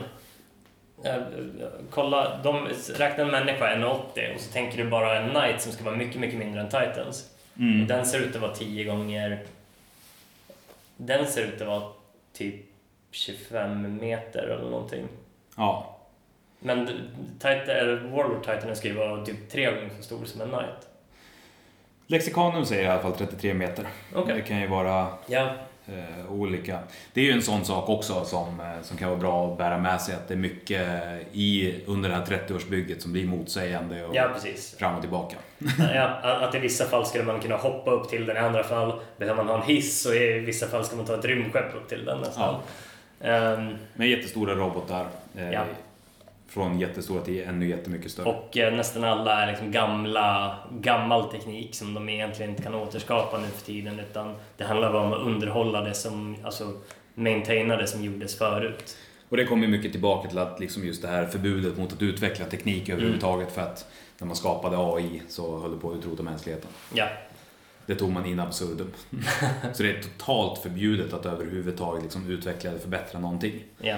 äh, kolla, de räknar en människa 1,80 och så tänker du bara en knight som ska vara mycket, mycket mindre än Titans. Mm. Den ser ut att vara 10 gånger... Den ser ut att vara typ 25 meter eller någonting. Ja. Men Titan, Warlord Titan ska ju vara typ tre gånger så stor som en knight. Lexikanum säger i alla fall 33 meter. Okay. Det kan ju vara ja. eh, olika. Det är ju en sån sak också som, eh, som kan vara bra att bära med sig att det är mycket i, under det här 30-årsbygget som blir motsägande och ja, fram och tillbaka. ja, att i vissa fall skulle man kunna hoppa upp till den, i andra fall behöver man ha en hiss och i vissa fall ska man ta ett rymdskepp upp till den nästan. Ja. Um, Med jättestora robotar. Eh, ja. Från jättestora till ännu jättemycket större. Och eh, nästan alla är liksom gamla, gammal teknik som de egentligen inte kan återskapa nu för tiden utan det handlar bara om att underhålla det som, alltså maintaina det som gjordes förut. Och det kommer mycket tillbaka till att liksom just det här förbudet mot att utveckla teknik överhuvudtaget mm. för att när man skapade AI så höll det på att utrota mänskligheten. Ja. Det tog man in absurdum. så det är totalt förbjudet att överhuvudtaget liksom utveckla eller förbättra någonting. Ja.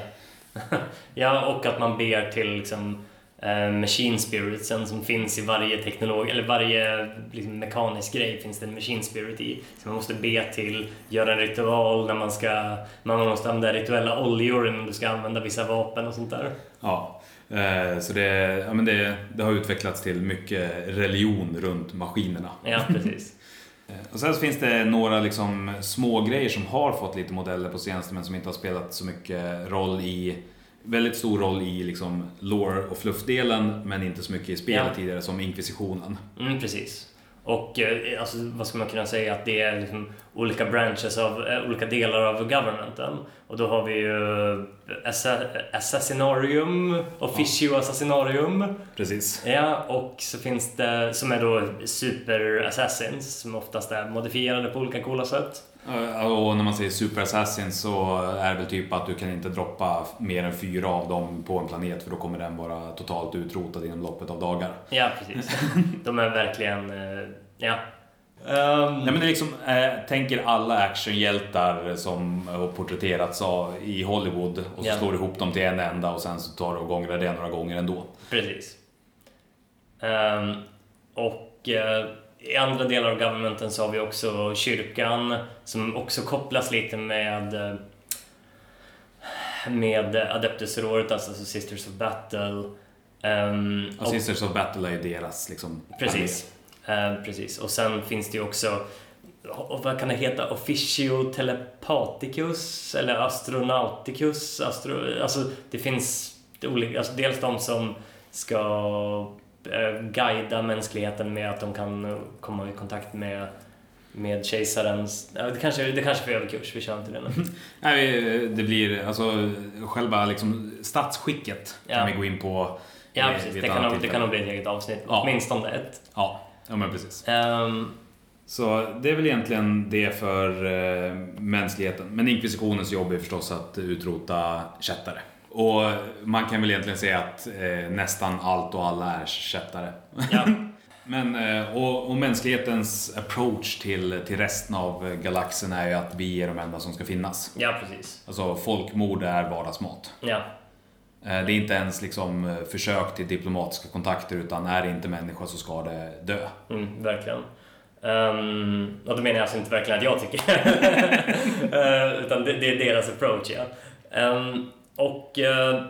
Ja, och att man ber till liksom, eh, machine spiritsen som finns i varje teknolog, eller varje liksom, mekanisk grej finns det en machine spirit i. Så man måste be till, göra en ritual när man ska, man måste använda rituella oljor när du ska använda vissa vapen och sånt där. Ja, eh, så det, ja, men det, det har utvecklats till mycket religion runt maskinerna. Ja, precis. Eh, och sen så finns det några liksom små grejer som har fått lite modeller på senaste men som inte har spelat så mycket roll i Väldigt stor roll i liksom lore och fluffdelen men inte så mycket i spelet ja. tidigare som inkvisitionen. Mm, precis. Och eh, alltså, vad ska man kunna säga? Att det är liksom olika branches av eh, olika delar av governmenten. Och då har vi ju eh, assa, Assassinarium, Officio Assassinarium. Precis. Ja, och så finns det som är då Super Assassins som oftast är modifierade på olika coola sätt. Och när man säger Super Assassin så är det väl typ att du kan inte droppa mer än fyra av dem på en planet för då kommer den vara totalt utrotad inom loppet av dagar. Ja, precis. De är verkligen, eh, ja. Ehm, Nej, men det är liksom, eh, tänker alla actionhjältar som har porträtterats av, i Hollywood och så Ja. slår du ihop dem till en enda och sen så tar du och gångrar det några gånger ändå. Precis. Ehm, och eh, i andra delar av governmenten så har vi också kyrkan som också kopplas lite med eh, med Adeptus Sororitas, alltså Sisters of Battle. Ehm, Och Sisters of Battle är deras liksom... Precis. Eh, precis. Och sen finns det ju också, och vad kan det heta, Officio Telepathicus eller Astronauticus. Astro, alltså det finns olika, alltså dels de som ska guida mänskligheten med att de kan eh, komma i kontakt med med kejsarens... Det, kanske, det kanske är för överkurs, vi kör inte det nu. Nej, det blir alltså själva liksom statsskicket kan Ja. vi gå in på Ja, precis. Det kan, nog, det kan nog bli ett eget avsnitt. Ja. Åtminstone ett. Ja, ja men precis. Ehm, Så det är väl egentligen det för eh, mänskligheten. Men inkvisitionens jobb är förstås att utrota kättare. Och man kan väl egentligen säga att eh, nästan allt och alla är kättare. ja, Men, eh, och, och mänsklighetens approach till, till resten av galaxen är ju att vi är de enda som ska finnas. ja, precis. Alltså folkmord är vardagsmat. Ja, Eh, Det är inte ens liksom eh, försök till diplomatiska kontakter utan är det inte människa så ska det dö. Mm, verkligen. Um, och då menar jag alltså inte verkligen att jag tycker. Eh, utan det, det är deras approach, ja. Ehm, och eh,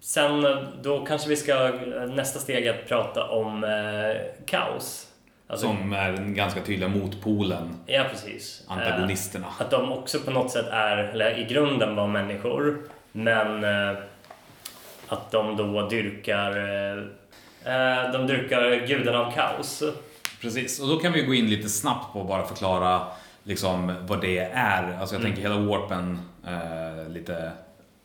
sen eh, då kanske vi ska, nästa steg att prata om eh, kaos. Alltså, Som är den ganska tydliga motpolen, Ja, precis. Eh, antagonisterna. att de också på något sätt är, eller i grunden var människor, men eh, att de då dyrkar eh, eh, de dyrkar guden av kaos. Precis, och då kan vi gå in lite snabbt på att bara förklara liksom vad det är. Alltså jag tänker hela warpen eh, lite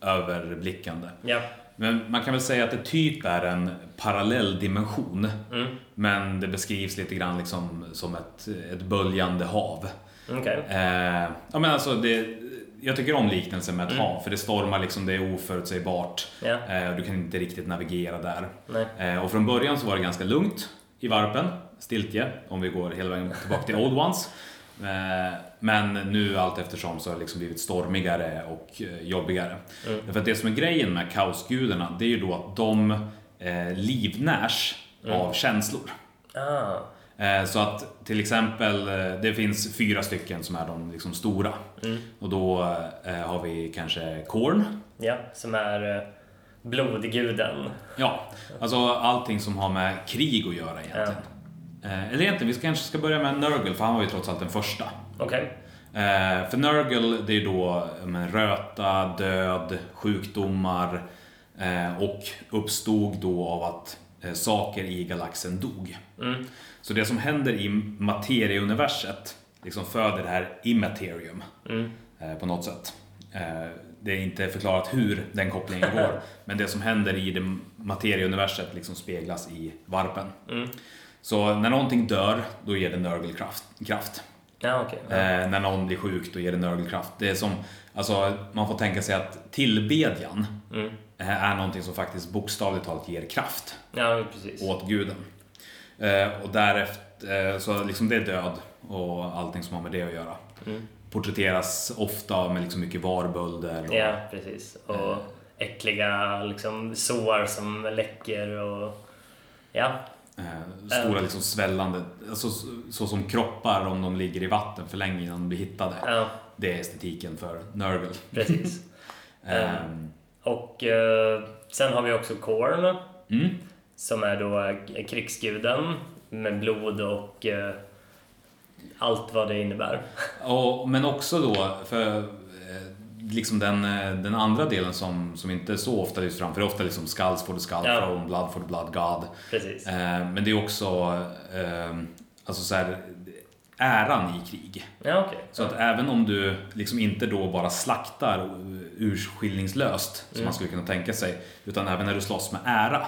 överblickande. Ja. Men man kan väl säga att det typ är en parallell dimension. Mm. Men det beskrivs lite grann liksom som ett, ett böljande hav. Okej. Eh, ja, men alltså det, jag tycker om liknelsen med ett Mm. hav, för det stormar liksom, det är oförutsägbart. Ja. Eh, och du kan inte riktigt navigera där. Eh, och från början så var det ganska lugnt i varpen, stiltje, om vi går hela vägen tillbaka till Old Ones. Men nu allt eftersom så har det liksom blivit stormigare och eh, jobbigare. Mm. Därför att det som är grejen med kaosgudarna, det är ju då att de eh, livnärs Mm. av känslor. Ah. Eh, Så att till exempel, eh, det finns fyra stycken som är de liksom stora. Mm. Och då har vi kanske Korn. Ja, som är blodguden. Ja, alltså allting som har med krig att göra egentligen. Eh, Eller egentligen, vi kanske ska börja med Nurgle, för han var ju trots allt den första. Okej. Eh, För Nurgle, det är då men, röta, död, sjukdomar eh, och uppstod då av att eh, saker i galaxen dog. Mm. Så det som händer i materieuniverset liksom föder det här immaterium Mm. eh, på något sätt. Eh, det är inte förklarat hur den kopplingen går, men det som händer i det materieuniverset liksom speglas i varpen. Mm. Så när någonting dör, då ger det Nurgle-kraft. Kraft. Ja. Ja. Eh, när någon blir sjuk, då ger det Nurgle-kraft. Det är som, alltså, man får tänka sig att tillbedjan Mm. eh, är någonting som faktiskt bokstavligt talat ger kraft Ja, precis. åt guden. Eh, och därefter, eh, så liksom det är död och allting som har med det att göra. Mm. Porträtteras ofta med liksom mycket varbölder. Och, Ja, precis. Och äckliga liksom, sår som läcker och... Ja, eh, stora liksom svällande, alltså, så, så som kroppar om de ligger i vatten för länge innan de blir hittade. ja Det är estetiken för Nurgle. precis. Ehm, Och eh, sen har vi också Korn, mm. som är då eh, krigsguden med blod och eh, allt vad det innebär. Och, men också då, för liksom den, eh, den andra delen som, som inte så ofta lyfts fram, för det är ofta liksom skulls for the skull Ja. throne, blood for the blood god. Precis. Eh, men det är också eh, alltså så här, äran i krig. Ja, okej. Så att även om du liksom inte då bara slaktar urskillningslöst, som Mm. man skulle kunna tänka sig, utan även när du slåss med ära,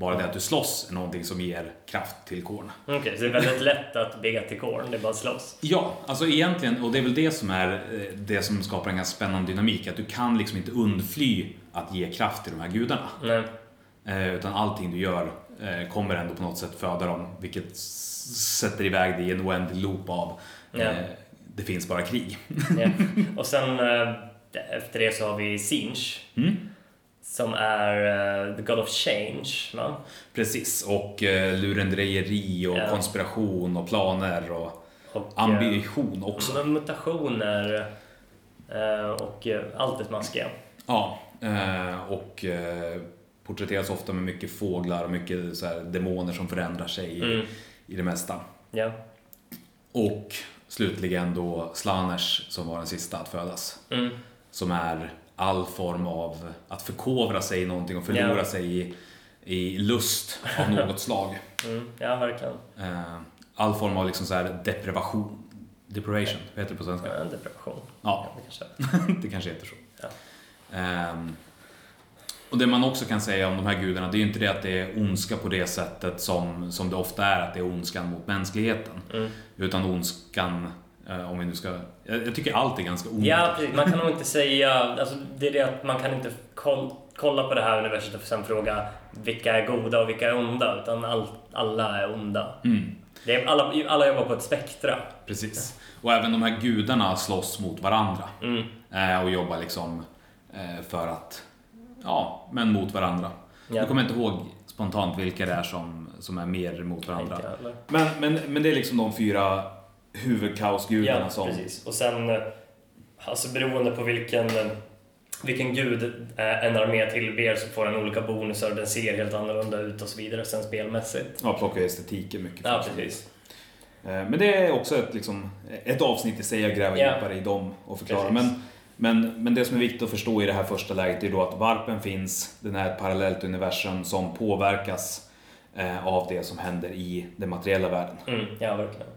bara det att du slåss är någonting som ger kraft till kåren. Okej, så det är väldigt lätt att bygga till korn, det är bara att slåss. Ja, alltså egentligen, och det är väl det som är eh, det som skapar en ganska spännande dynamik, att du kan liksom inte undfly att ge kraft till de här gudarna. Nej. Eh, utan allting du gör eh, kommer ändå på något sätt föda dem, vilket sätter iväg dig i en oändlig loop av Ja. det finns bara krig. Ja. Och sen efter det så har vi Sinch. Mm. Som är eh, the God of Change, va? Precis, och eh, lurendrejeri och Ja. konspiration och planer och Och, ambition också. eh, mutationer eh, och eh, allt det smaskiga. Ja, eh, och eh, porträtteras ofta med mycket fåglar och mycket så här, demoner som förändrar sig i, Mm. i det mesta. Ja. Och slutligen då Slaners som var den sista att födas. Mm. Som är all form av att förkovra sig i någonting och förlora Ja. sig i, i lust av något slag. Mm. Ja, verkligen. Eh, all form av liksom så här deprivation. Deprivation, vad heter det på svenska? Ja, En depression. Ja, det kanske. det kanske heter så. Ja. Ehm, och det man också kan säga om de här gudarna, det är ju inte det att det är ondska på det sättet som, som det ofta är, att det är ondskan mot mänskligheten. Mm. Utan ondskan, om vi nu ska... Jag, jag tycker allt är ganska ont. Ja, precis. Man kan nog inte säga... Alltså, det är det att man kan inte koll, kolla på det här universet och sen fråga vilka är goda och vilka är onda. Utan all, alla är onda. Mm, Det är, alla, alla jobbar på ett spektra. precis. Och även de här gudarna slåss mot varandra. Mm. Eh, och jobbar liksom eh, för att... Ja, men mot varandra. Ja. Jag kommer inte ihåg spontant vilka det är som, som är mer mot varandra. Men, men, men det är liksom de fyra huvudkaosgudarna Ja, som... precis. Och sen, eh, alltså beroende på vilken, eh, vilken gud eh, en armé tillber så får den olika bonusar, den ser helt annorlunda ut och så vidare sen spelmässigt. Ja, plockar estetiken mycket. Ja, precis. Men det är också ett, liksom, ett avsnitt i sig att gräva Ja. djupare i dem och förklara. Precis. Men, men, men det som är viktigt att förstå i det här första läget är då att varpen finns, den är ett parallellt universum som påverkas eh, av det som händer i den materiella världen. Mm, ja, verkligen.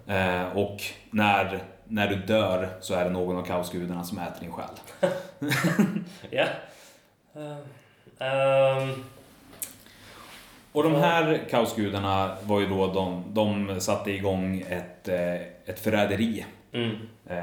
Eh, och när, när du dör så är det någon av kaosgudarna som äter din själ. Ja. Eh, ehm, Och de här kaosgudarna var ju då de, de satte igång ett, eh, ett förräderi mm,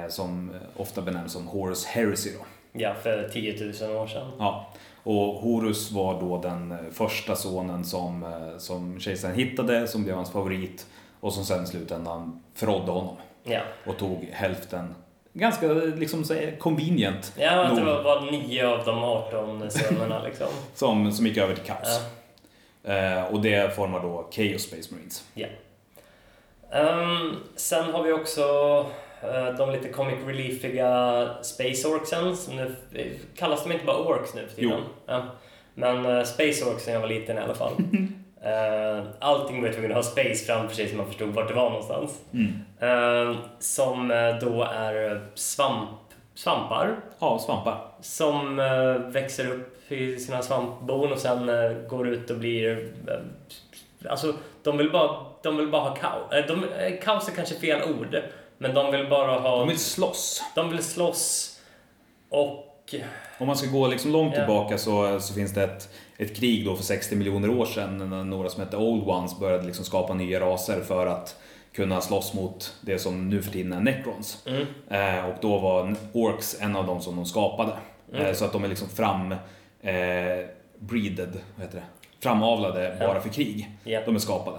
som ofta benämns som Horus Heresy. Då. ja, för 10 000 år sedan. Ja. Och Horus var då den första sonen som, eh, som kejsaren hittade, som blev hans favorit och som sen i slutändan förrådde honom Ja, och tog hälften, ganska liksom här convenient, ja att det nog, var, var 9 av de 18 sönerna liksom. som, som gick över till kaos. Ja. Eh, och det formar då Chaos Space Marines. Ja. Ehm, sen har vi också eh, de lite comic reliefiga Space Orcsen. Som nu, kallas de inte bara Orcs nu för tiden? Ja. Men uh, Space Orcs när jag var liten i alla fall. allting var ju tvungen att ha space framför sig så man förstod vart det var någonstans. Mm. Som eh, då är svamp, svampar Ja, svampar. som eh, växer upp i sina svampbon och sen eh, går ut och blir... eh, alltså, de vill bara, de vill bara ha kaos. Eh, de, eh, kaos är kanske fel ord, men de vill bara ha... De vill slåss. de vill slåss och... Om man ska gå liksom långt Ja. tillbaka så, så finns det ett, ett krig då för 60 miljoner år sedan när några som hette Old Ones började liksom skapa nya raser för att kunna slåss mot det som nu för tiden är Necrons. Mm, Eh, och då var Orcs en av dem som de skapade. Mm. Eh, så att de är liksom fram... Eh, breeded, vad heter det? Framavlade bara för krig. ja. De är skapade.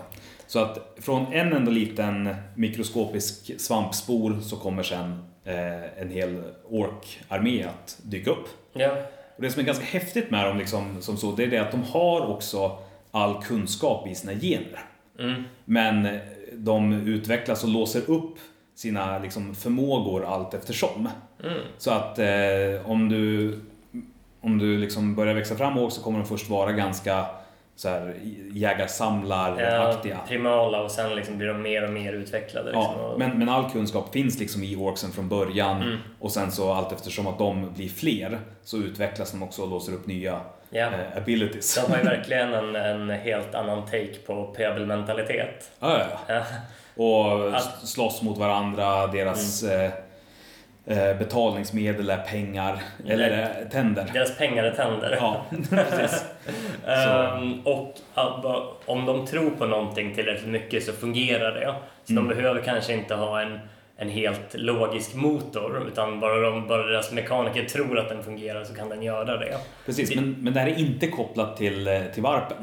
Så att från en enda liten mikroskopisk svampspor så kommer sen eh, en hel ork-armé att dyka upp. ja. Och det som är ganska häftigt med dem liksom, som så, det är det att de har också all kunskap i sina gener. Mm, Men eh, de utvecklas och låser upp sina liksom, förmågor allt eftersom. mm. Så att eh, om du, om du liksom börjar växa fram och så kommer de först vara ganska så här, jägar-samlar-aktiga. Ja, primala och sen liksom blir de mer och mer utvecklade. Liksom, Ja, men, men all kunskap finns liksom i orksen från början Mm. och sen så allt eftersom att de blir fler så utvecklas de också och låser upp nya Ja. eh, abilities. De har ju verkligen en, en helt annan take på pebble-mentalitet. Ja, ja, ja. Och slåss mot varandra, deras eh, eh, betalningsmedel är pengar, eller eh, tänder. Deras pengar är tänder. Ja, precis. Ehm, och om de tror på någonting tillräckligt mycket så fungerar det. Så Mm. de behöver kanske inte ha en, en helt logisk motor utan bara, de, bara deras mekaniker tror att den fungerar så kan den göra det. precis. Men, men det här är inte kopplat till, eh, till varpen.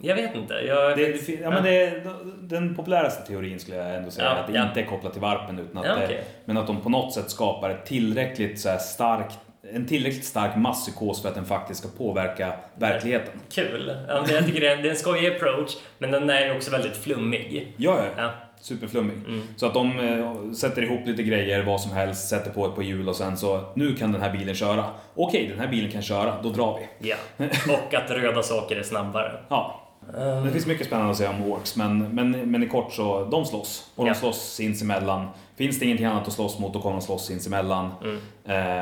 Jag vet inte. Jag, Det, ja, men det den populäraste teorin skulle jag ändå säga, Ja, att det ja. inte är kopplat till varpen utan att, Ja, okej. men att de på något sätt skapar ett tillräckligt så starkt, en tillräckligt stark masspsykos för att den faktiskt ska påverka verkligheten. Kul. Ja, jag tycker det är, det är en skojig approach men den är också väldigt flummig. Ja, ja. Ja. Superflummig. Mm. Så att de eh, sätter ihop lite grejer, vad som helst, sätter på ett på hjul och sen så, nu kan den här bilen köra. Okej, den här bilen kan köra, då drar vi. Ja. Och att röda saker är snabbare. Ja. Det finns mycket spännande att säga om Orks, men, men, men i kort så, de slåss. Och de Ja. slåss sinsemellan. Finns det ingenting annat att slåss mot, då kommer de slåss sinsemellan. Mm.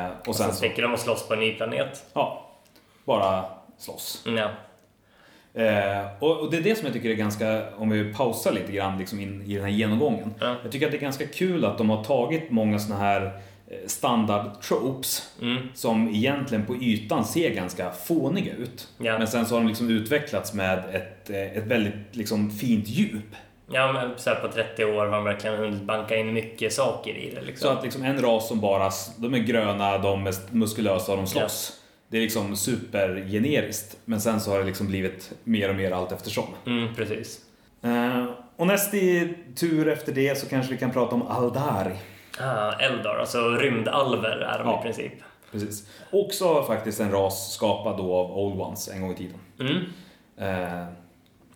Eh, och sen Sen så, sticker de och slåss på en ny planet. ja, bara slåss. Mm, Ja. Eh, och, och det är det som jag tycker är ganska, om vi pausar lite grann liksom in i den här genomgången. Ja. Jag tycker att det är ganska kul att de har tagit många såna här eh, standard tropes Mm. som egentligen på ytan ser ganska fåniga ut. Ja. Men sen så har de liksom utvecklats med ett, eh, ett väldigt liksom fint djup. Ja, men så på 30 år har de verkligen hunnit banka in mycket saker i det. Så Liksom. att liksom en ras som bara, de är gröna, de är muskulösa och de slåss. Det är liksom supergeneriskt. Men sen så har det liksom blivit mer och mer allt eftersom. Mm, precis. Eh, och näst i tur efter det så kanske vi kan prata om Aldari. Ah, Eldar, alltså rymdalver är de Ja. i princip. Precis. Också faktiskt en ras skapad då av Old Ones en gång i tiden. Mm. Eh,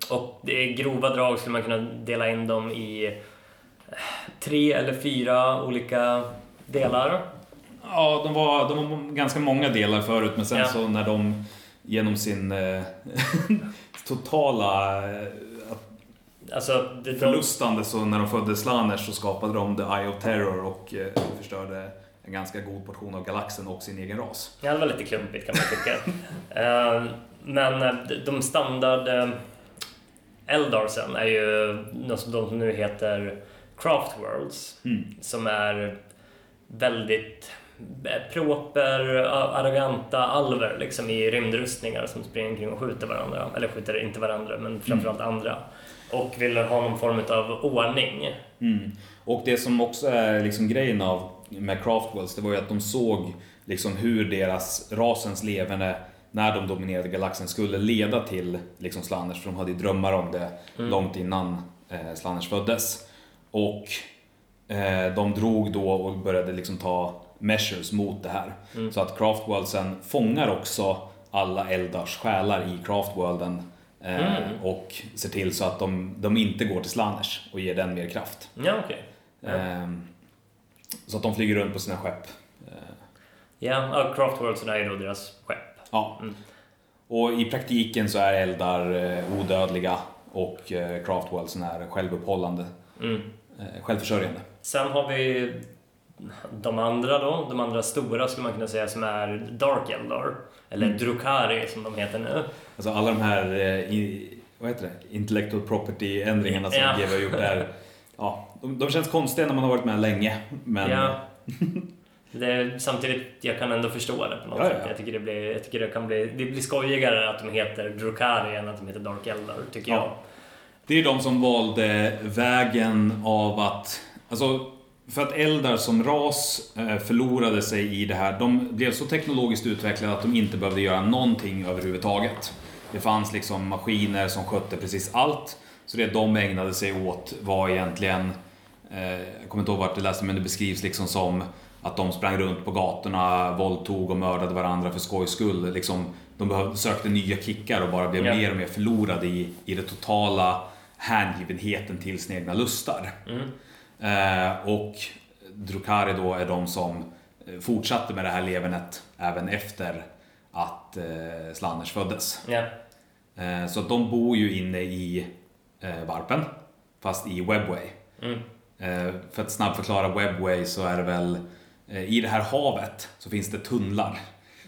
Och det är grova drag skulle man kunna dela in dem i eh, tre eller fyra olika delar. ja, de var, de var ganska många delar förut men sen Ja. så när de genom sin totala Alltså, det, de, förlustande så när de födde Slanners så skapade de The Eye of Terror och eh, förstörde en ganska god portion av galaxen och sin egen ras. ja, det var lite klumpigt kan man tycka. Eh, Men de- standard eh, Eldarsen är ju de som nu heter Craft Worlds. Mm. Som är väldigt eh, proper, arroganta alver liksom i rymdrustningar som springer omkring och skjuter varandra. Eller skjuter inte varandra, men framförallt andra. Och vill ha någon form av ordning. Mm. Och det som också är liksom grejen av med Craftwells, det var ju att de såg liksom hur deras rasens levande när de dominerade galaxen skulle leda till liksom Slanners, för de hade ju drömmar om det långt innan eh, Slanners föddes. Och eh, de drog då och började liksom ta measures mot det här. Så att Craftworldsen fångar också alla Eldars själar i Craftworlden eh, och ser till så att de, de inte går till Slanners och ger den mer kraft. Ja, okej. Ehm, Så att de flyger runt på sina skepp. Eh, Ja, ja, Craft Worldsen är ju då deras skepp. Ja. Mm. Och i praktiken så är eldar eh, odödliga och Craftwellsen är självupphållande, Mm. självförsörjande. Sen har vi de andra då, de andra stora skulle man kunna säga som är Dark Eldar. Eller Mm. Drukari som de heter nu. Alltså alla de här eh, i, vad heter det? intellectual property-ändringarna som Ja. GW har gjort där. Ja, de, de känns konstiga när man har varit med länge. Men Ja. Är, samtidigt, jag kan ändå förstå det på något ja, sätt. ja. Jag tycker, det blir, jag tycker det kan bli, det blir skojigare att de heter Drukari än att de heter Dark Eldar, tycker Ja. jag. Det är de som valde vägen av att... Alltså, för att eldar som ras eh, förlorade sig i det här. De blev så teknologiskt utvecklade att de inte behövde göra någonting överhuvudtaget. Det fanns liksom maskiner som skötte precis allt. Så det de ägnade sig åt var egentligen... Eh, jag kommer inte ihåg vart det läste men det beskrivs liksom som att de sprang runt på gatorna, våldtog och mördade varandra för skojs skull. Liksom, de behövde, sökte nya kickar och bara blev Ja. mer och mer förlorade i, i det totala hängivenheten till sina egna lustar. Mm. Eh, och Drukari då är de som eh, fortsatte med det här levernet även efter att eh, Slanners föddes. Eh, så de bor ju inne i eh, Varpen, fast i Webway. Mm. För att snabbt förklara Webway så är det väl i det här havet så finns det tunnlar.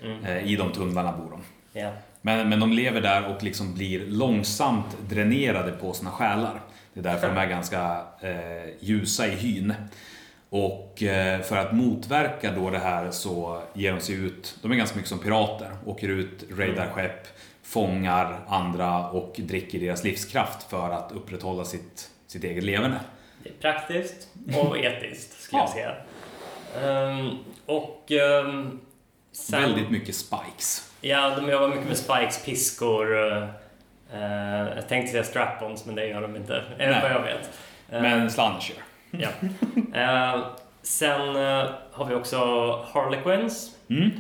Mm. I de tunnlarna bor de. Ja. Men, men de lever där och liksom blir långsamt dränerade på sina själar. Det är därför de är ganska eh, ljusa i hyn. Och eh, för att motverka då det här så ger de sig ut, de är ganska mycket som pirater, åker ut, raidar skepp, fångar andra och dricker deras livskraft för att upprätthålla sitt, sitt eget leverne. Det är praktiskt och etiskt skulle jag Ja. säga. Ehm, och ehm, sen, Väldigt mycket spikes. Ja, de jobbar mycket med spikes, piskor. Eh, eh, jag tänkte säga strap-ons, men det gör de inte. Nej. Nej. vad jag vet. Eh, Men Slanish gör. Ja. Eh, sen eh, har vi också Harlequins. Mm.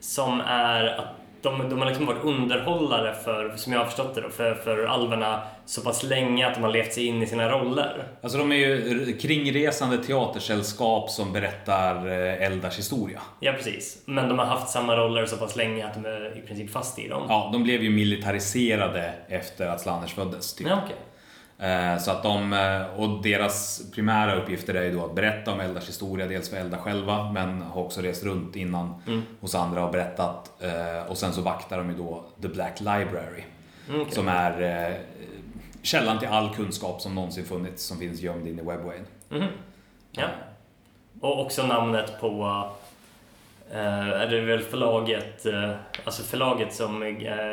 Som är att de, de har liksom varit underhållare för, som jag har förstått det då, för, för alverna så pass länge att de har levt sig in i sina roller. Alltså de är ju kringresande teatersällskap som berättar eh, Eldars historia. Ja, precis. Men de har haft samma roller så pass länge att de är i princip fast i dem. Ja, de blev ju militariserade efter att Slanish föddes. Typ. Ja, okej. Eh, Så att de, eh, och deras primära uppgifter är ju då att berätta om Eldars historia, dels för Eldar själva, men har också rest runt innan Mm. hos andra och berättat. Eh, Och sen så vaktar de ju då The Black Library, Mm, okej. som är källan till all kunskap som någonsin funnits, som finns gömd in i webwayn. Mhm. Ja. Och också namnet på är det väl förlaget, eh, alltså förlaget som eh,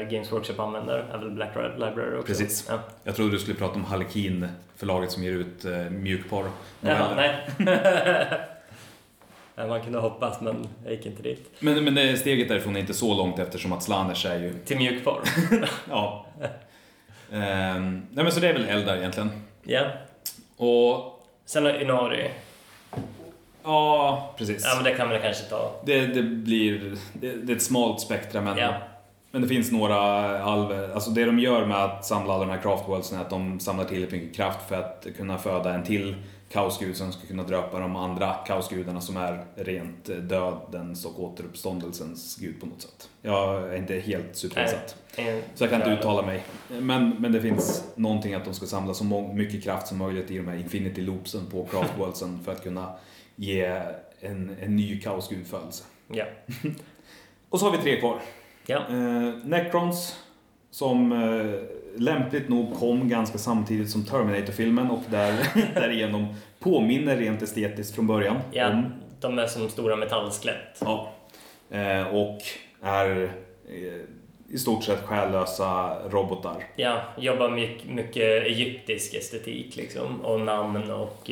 Games Workshop använder, är väl Black Library också? Precis. Ja. Jag trodde du skulle prata om Harlekin, förlaget som ger ut eh, mjukporr. Jaha, nej. Man kunde hoppas, men jag gick inte dit. Men, men det steget därifrån är inte så långt eftersom att Slanish är ju... Till mjukporr. Ja. Ehm, nej men så det är väl Eldar egentligen. ja. Och Sen har Inari. Ja, precis. Ja, men det kan man kanske ta. Det, det blir... Det, det är ett smalt spektra men... Ja. Men det finns några alver, alltså det de gör med att samla alla de här craftworldsen är att de samlar tillräckligt mycket kraft för att kunna föda en till kaosgud som ska kunna döpa de andra kaosgudarna som är rent dödens och återuppståndelsens gud på något sätt. Jag är inte helt superinsatt. Så jag kan inte uttala mig. Men, men det finns någonting att de ska samla så mycket kraft som möjligt i de här infinity loopsen på craftworldsen för att kunna ge en, en ny kaosgud födelse. Ja. Och så har vi tre kvar. Ja. Eh, Necrons, som eh, lämpligt nog kom ganska samtidigt som Terminator-filmen och där, därigenom påminner rent estetiskt från början ja. om. De är som stora metallskelett. Ja. Eh, och är eh, i stort sett själlösa robotar. Ja, jobbar mycket, mycket egyptisk estetik liksom. Och namn och...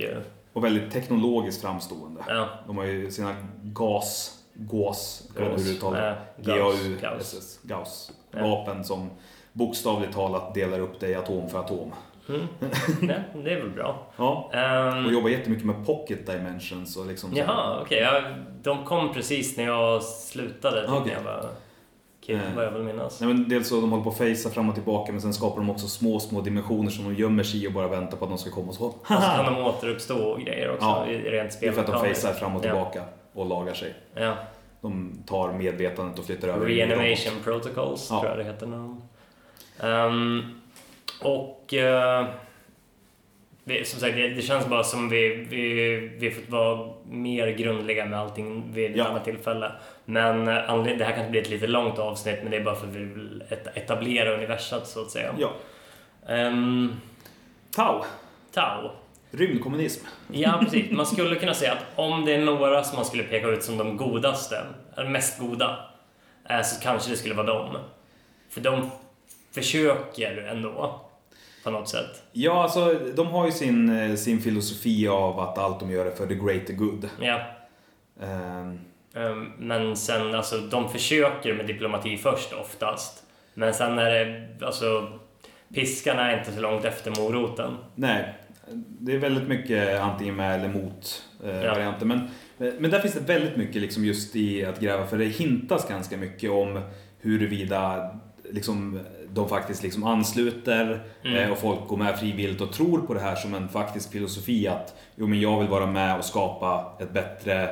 Och väldigt teknologiskt framstående. Ja. De har ju sina gas, gås, jag vet inte hur du uttalar det. Ja, Gauss, GAU, Gauss. SS, Gauss. Ja. Vapen som bokstavligt talat delar upp dig atom för atom. Mm. Nej, det är väl bra. Ja. Ehm, Och jobbar jättemycket med pocket dimensions och liksom. Jaha, okej. ja, de kom precis när jag slutade, typ, när jag var kid, Eh. vad jag vill minnas. Nej, men dels så de håller på att facea fram och tillbaka men sen skapar de också små, små dimensioner som de gömmer sig i och bara väntar på att de ska komma och så. Och så kan de återuppstå och grejer också, Ja. i rent Det är för att de facear fram och Ja. tillbaka och lagar sig. Ja. De tar medvetandet och flyttar över Reanimation protocols, Ja. tror jag det heter. Ehm, och... eh, vi, som sagt, det, det känns bara som vi, vi, vi fått vara mer grundliga med allting vid ett Ja. annat tillfälle. Men eh, det här kanske blir ett lite långt avsnitt, men det är bara för att vi vill et- etablera universat, så att säga. Ja. Ehm, Tau. Tau. Rymdkommunism. Ja, precis. Man skulle kunna säga att om det är några som man skulle peka ut som de godaste, eller mest goda, eh, så kanske det skulle vara dem. För de försöker ändå, på något sätt. Ja, alltså de har ju sin, eh, sin filosofi av att allt de gör är för the greater good. Ja. Ehm, Ehm, Men sen, alltså, de försöker med diplomati först oftast. Men sen är det, alltså, piskan är inte så långt efter moroten. nej, det är väldigt mycket antingen med eller mot eh, Ja. varianter. Men, men där finns det väldigt mycket liksom just i att gräva för det hintas ganska mycket om huruvida liksom, de faktiskt liksom ansluter Mm. eh, och folk går med frivilligt och tror på det här som en faktisk filosofi att jo, men jag vill vara med och skapa ett bättre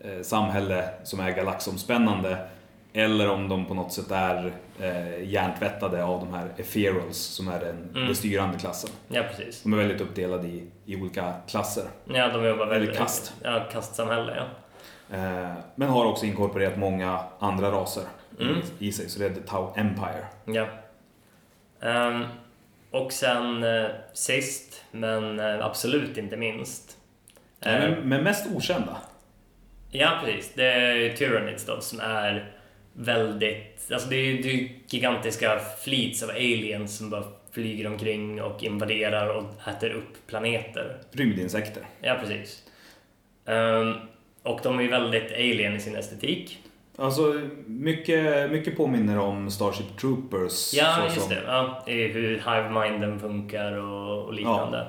eh, samhälle som är galaxomspännande. Eller om de på något sätt är eh, hjärntvättade av de här ethereals som är den, Mm. den styrande klassen. Ja, precis. De är väldigt uppdelade i, i olika klasser. Ja, de jobbar väldigt... Eller kast. Ja, kastsamhälle, ja. Eh, men har också inkorporerat många andra raser. Mm. i sig, så det är The Tau Empire. Ja. Ehm, och sen eh, sist, men eh, absolut inte minst. Nej, men, men mest okända. Ja, precis. Det är Tyranids då som är väldigt... Alltså det är det är gigantiska fleets av aliens som bara flyger omkring och invaderar och äter upp planeter. Rymdinsekter. Ja, precis. Ehm, och de är ju väldigt alien i sin estetik. Alltså, mycket, mycket påminner om Starship Troopers. Ja, just som- det. Ja, hur hive-minden funkar och, och liknande.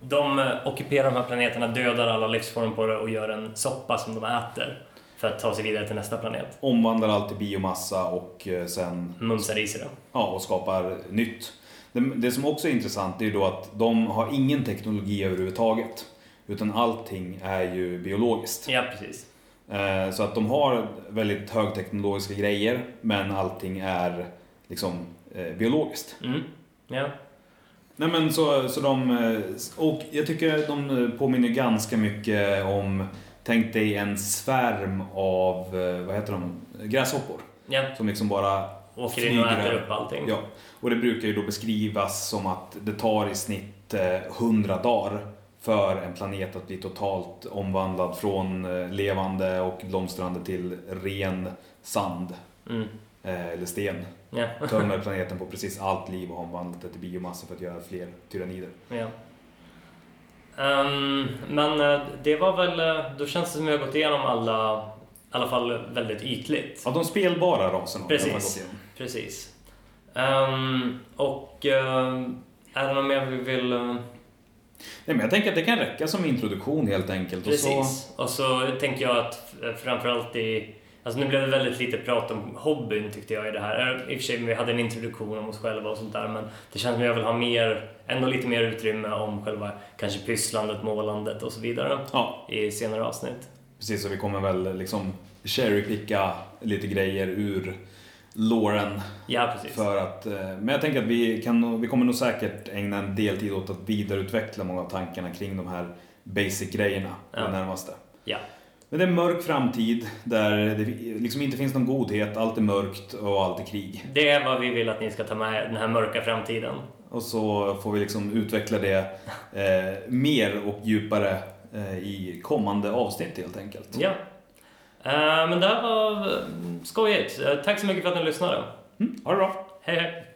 De eh, ockuperar de här planeterna, dödar alla livsformer på det och gör en soppa som de äter för att ta sig vidare till nästa planet. Omvandlar allt till biomassa och eh, sen Mumsar i sig det. ja, och skapar nytt. Det, det som också är intressant är ju då att de har ingen teknologi överhuvudtaget. Utan allting är ju biologiskt. Ja, precis. Eh, Så att de har väldigt högteknologiska grejer men allting är liksom eh, biologiskt. Mm. Ja. Nej men så, så de, eh, och jag tycker de påminner ganska mycket om, tänk dig en svärm av, vad heter de, gräshoppor. ja. Som liksom bara Åker in och äter upp allting. Ja, och det brukar ju då beskrivas som att det tar i snitt eh, 100 dagar för en planet att bli totalt omvandlad från eh, levande och blomstrande till ren sand Mm. eh, eller sten. Ja. Tömmer planeten på precis allt liv och har omvandlat det till biomassa för att göra fler tyrannider. ja. Ehm, men eh, det var väl, då känns det som vi har gått igenom alla, i alla fall väldigt ytligt. Ja, de spelbara raserna Precis. Precis. Ehm, och ehm, är det något mer vi vill... Nej, men jag tänker att det kan räcka som introduktion helt enkelt. Och så, Precis. Och så tänker jag att framförallt i... Alltså nu blev det väldigt lite prat om hobbyn tyckte jag i det här. Eh, I och för sig, vi hade en introduktion om oss själva och sånt där men det känns som att jag vill ha mer, ändå lite mer utrymme om själva kanske pysslandet, målandet och så vidare ja, i senare avsnitt. precis. Så vi kommer väl liksom cherrypicka lite grejer ur låren Ja, precis. För att, eh, men jag tänker att vi, kan, vi kommer nog säkert ägna en del tid åt att vidareutveckla många av tankarna kring de här basic-grejerna Ja. det närmaste. Ja. Men det är en mörk framtid där det liksom inte finns någon godhet, allt är mörkt och allt är krig. Det är vad vi vill att ni ska ta med den här mörka framtiden. Och så får vi liksom utveckla det eh, mer och djupare eh, i kommande avsnitt helt enkelt. Ja. Eh, men det här var eh, skojigt. Eh, tack så mycket för att ni lyssnade. Mm, ha det bra! Hej hej!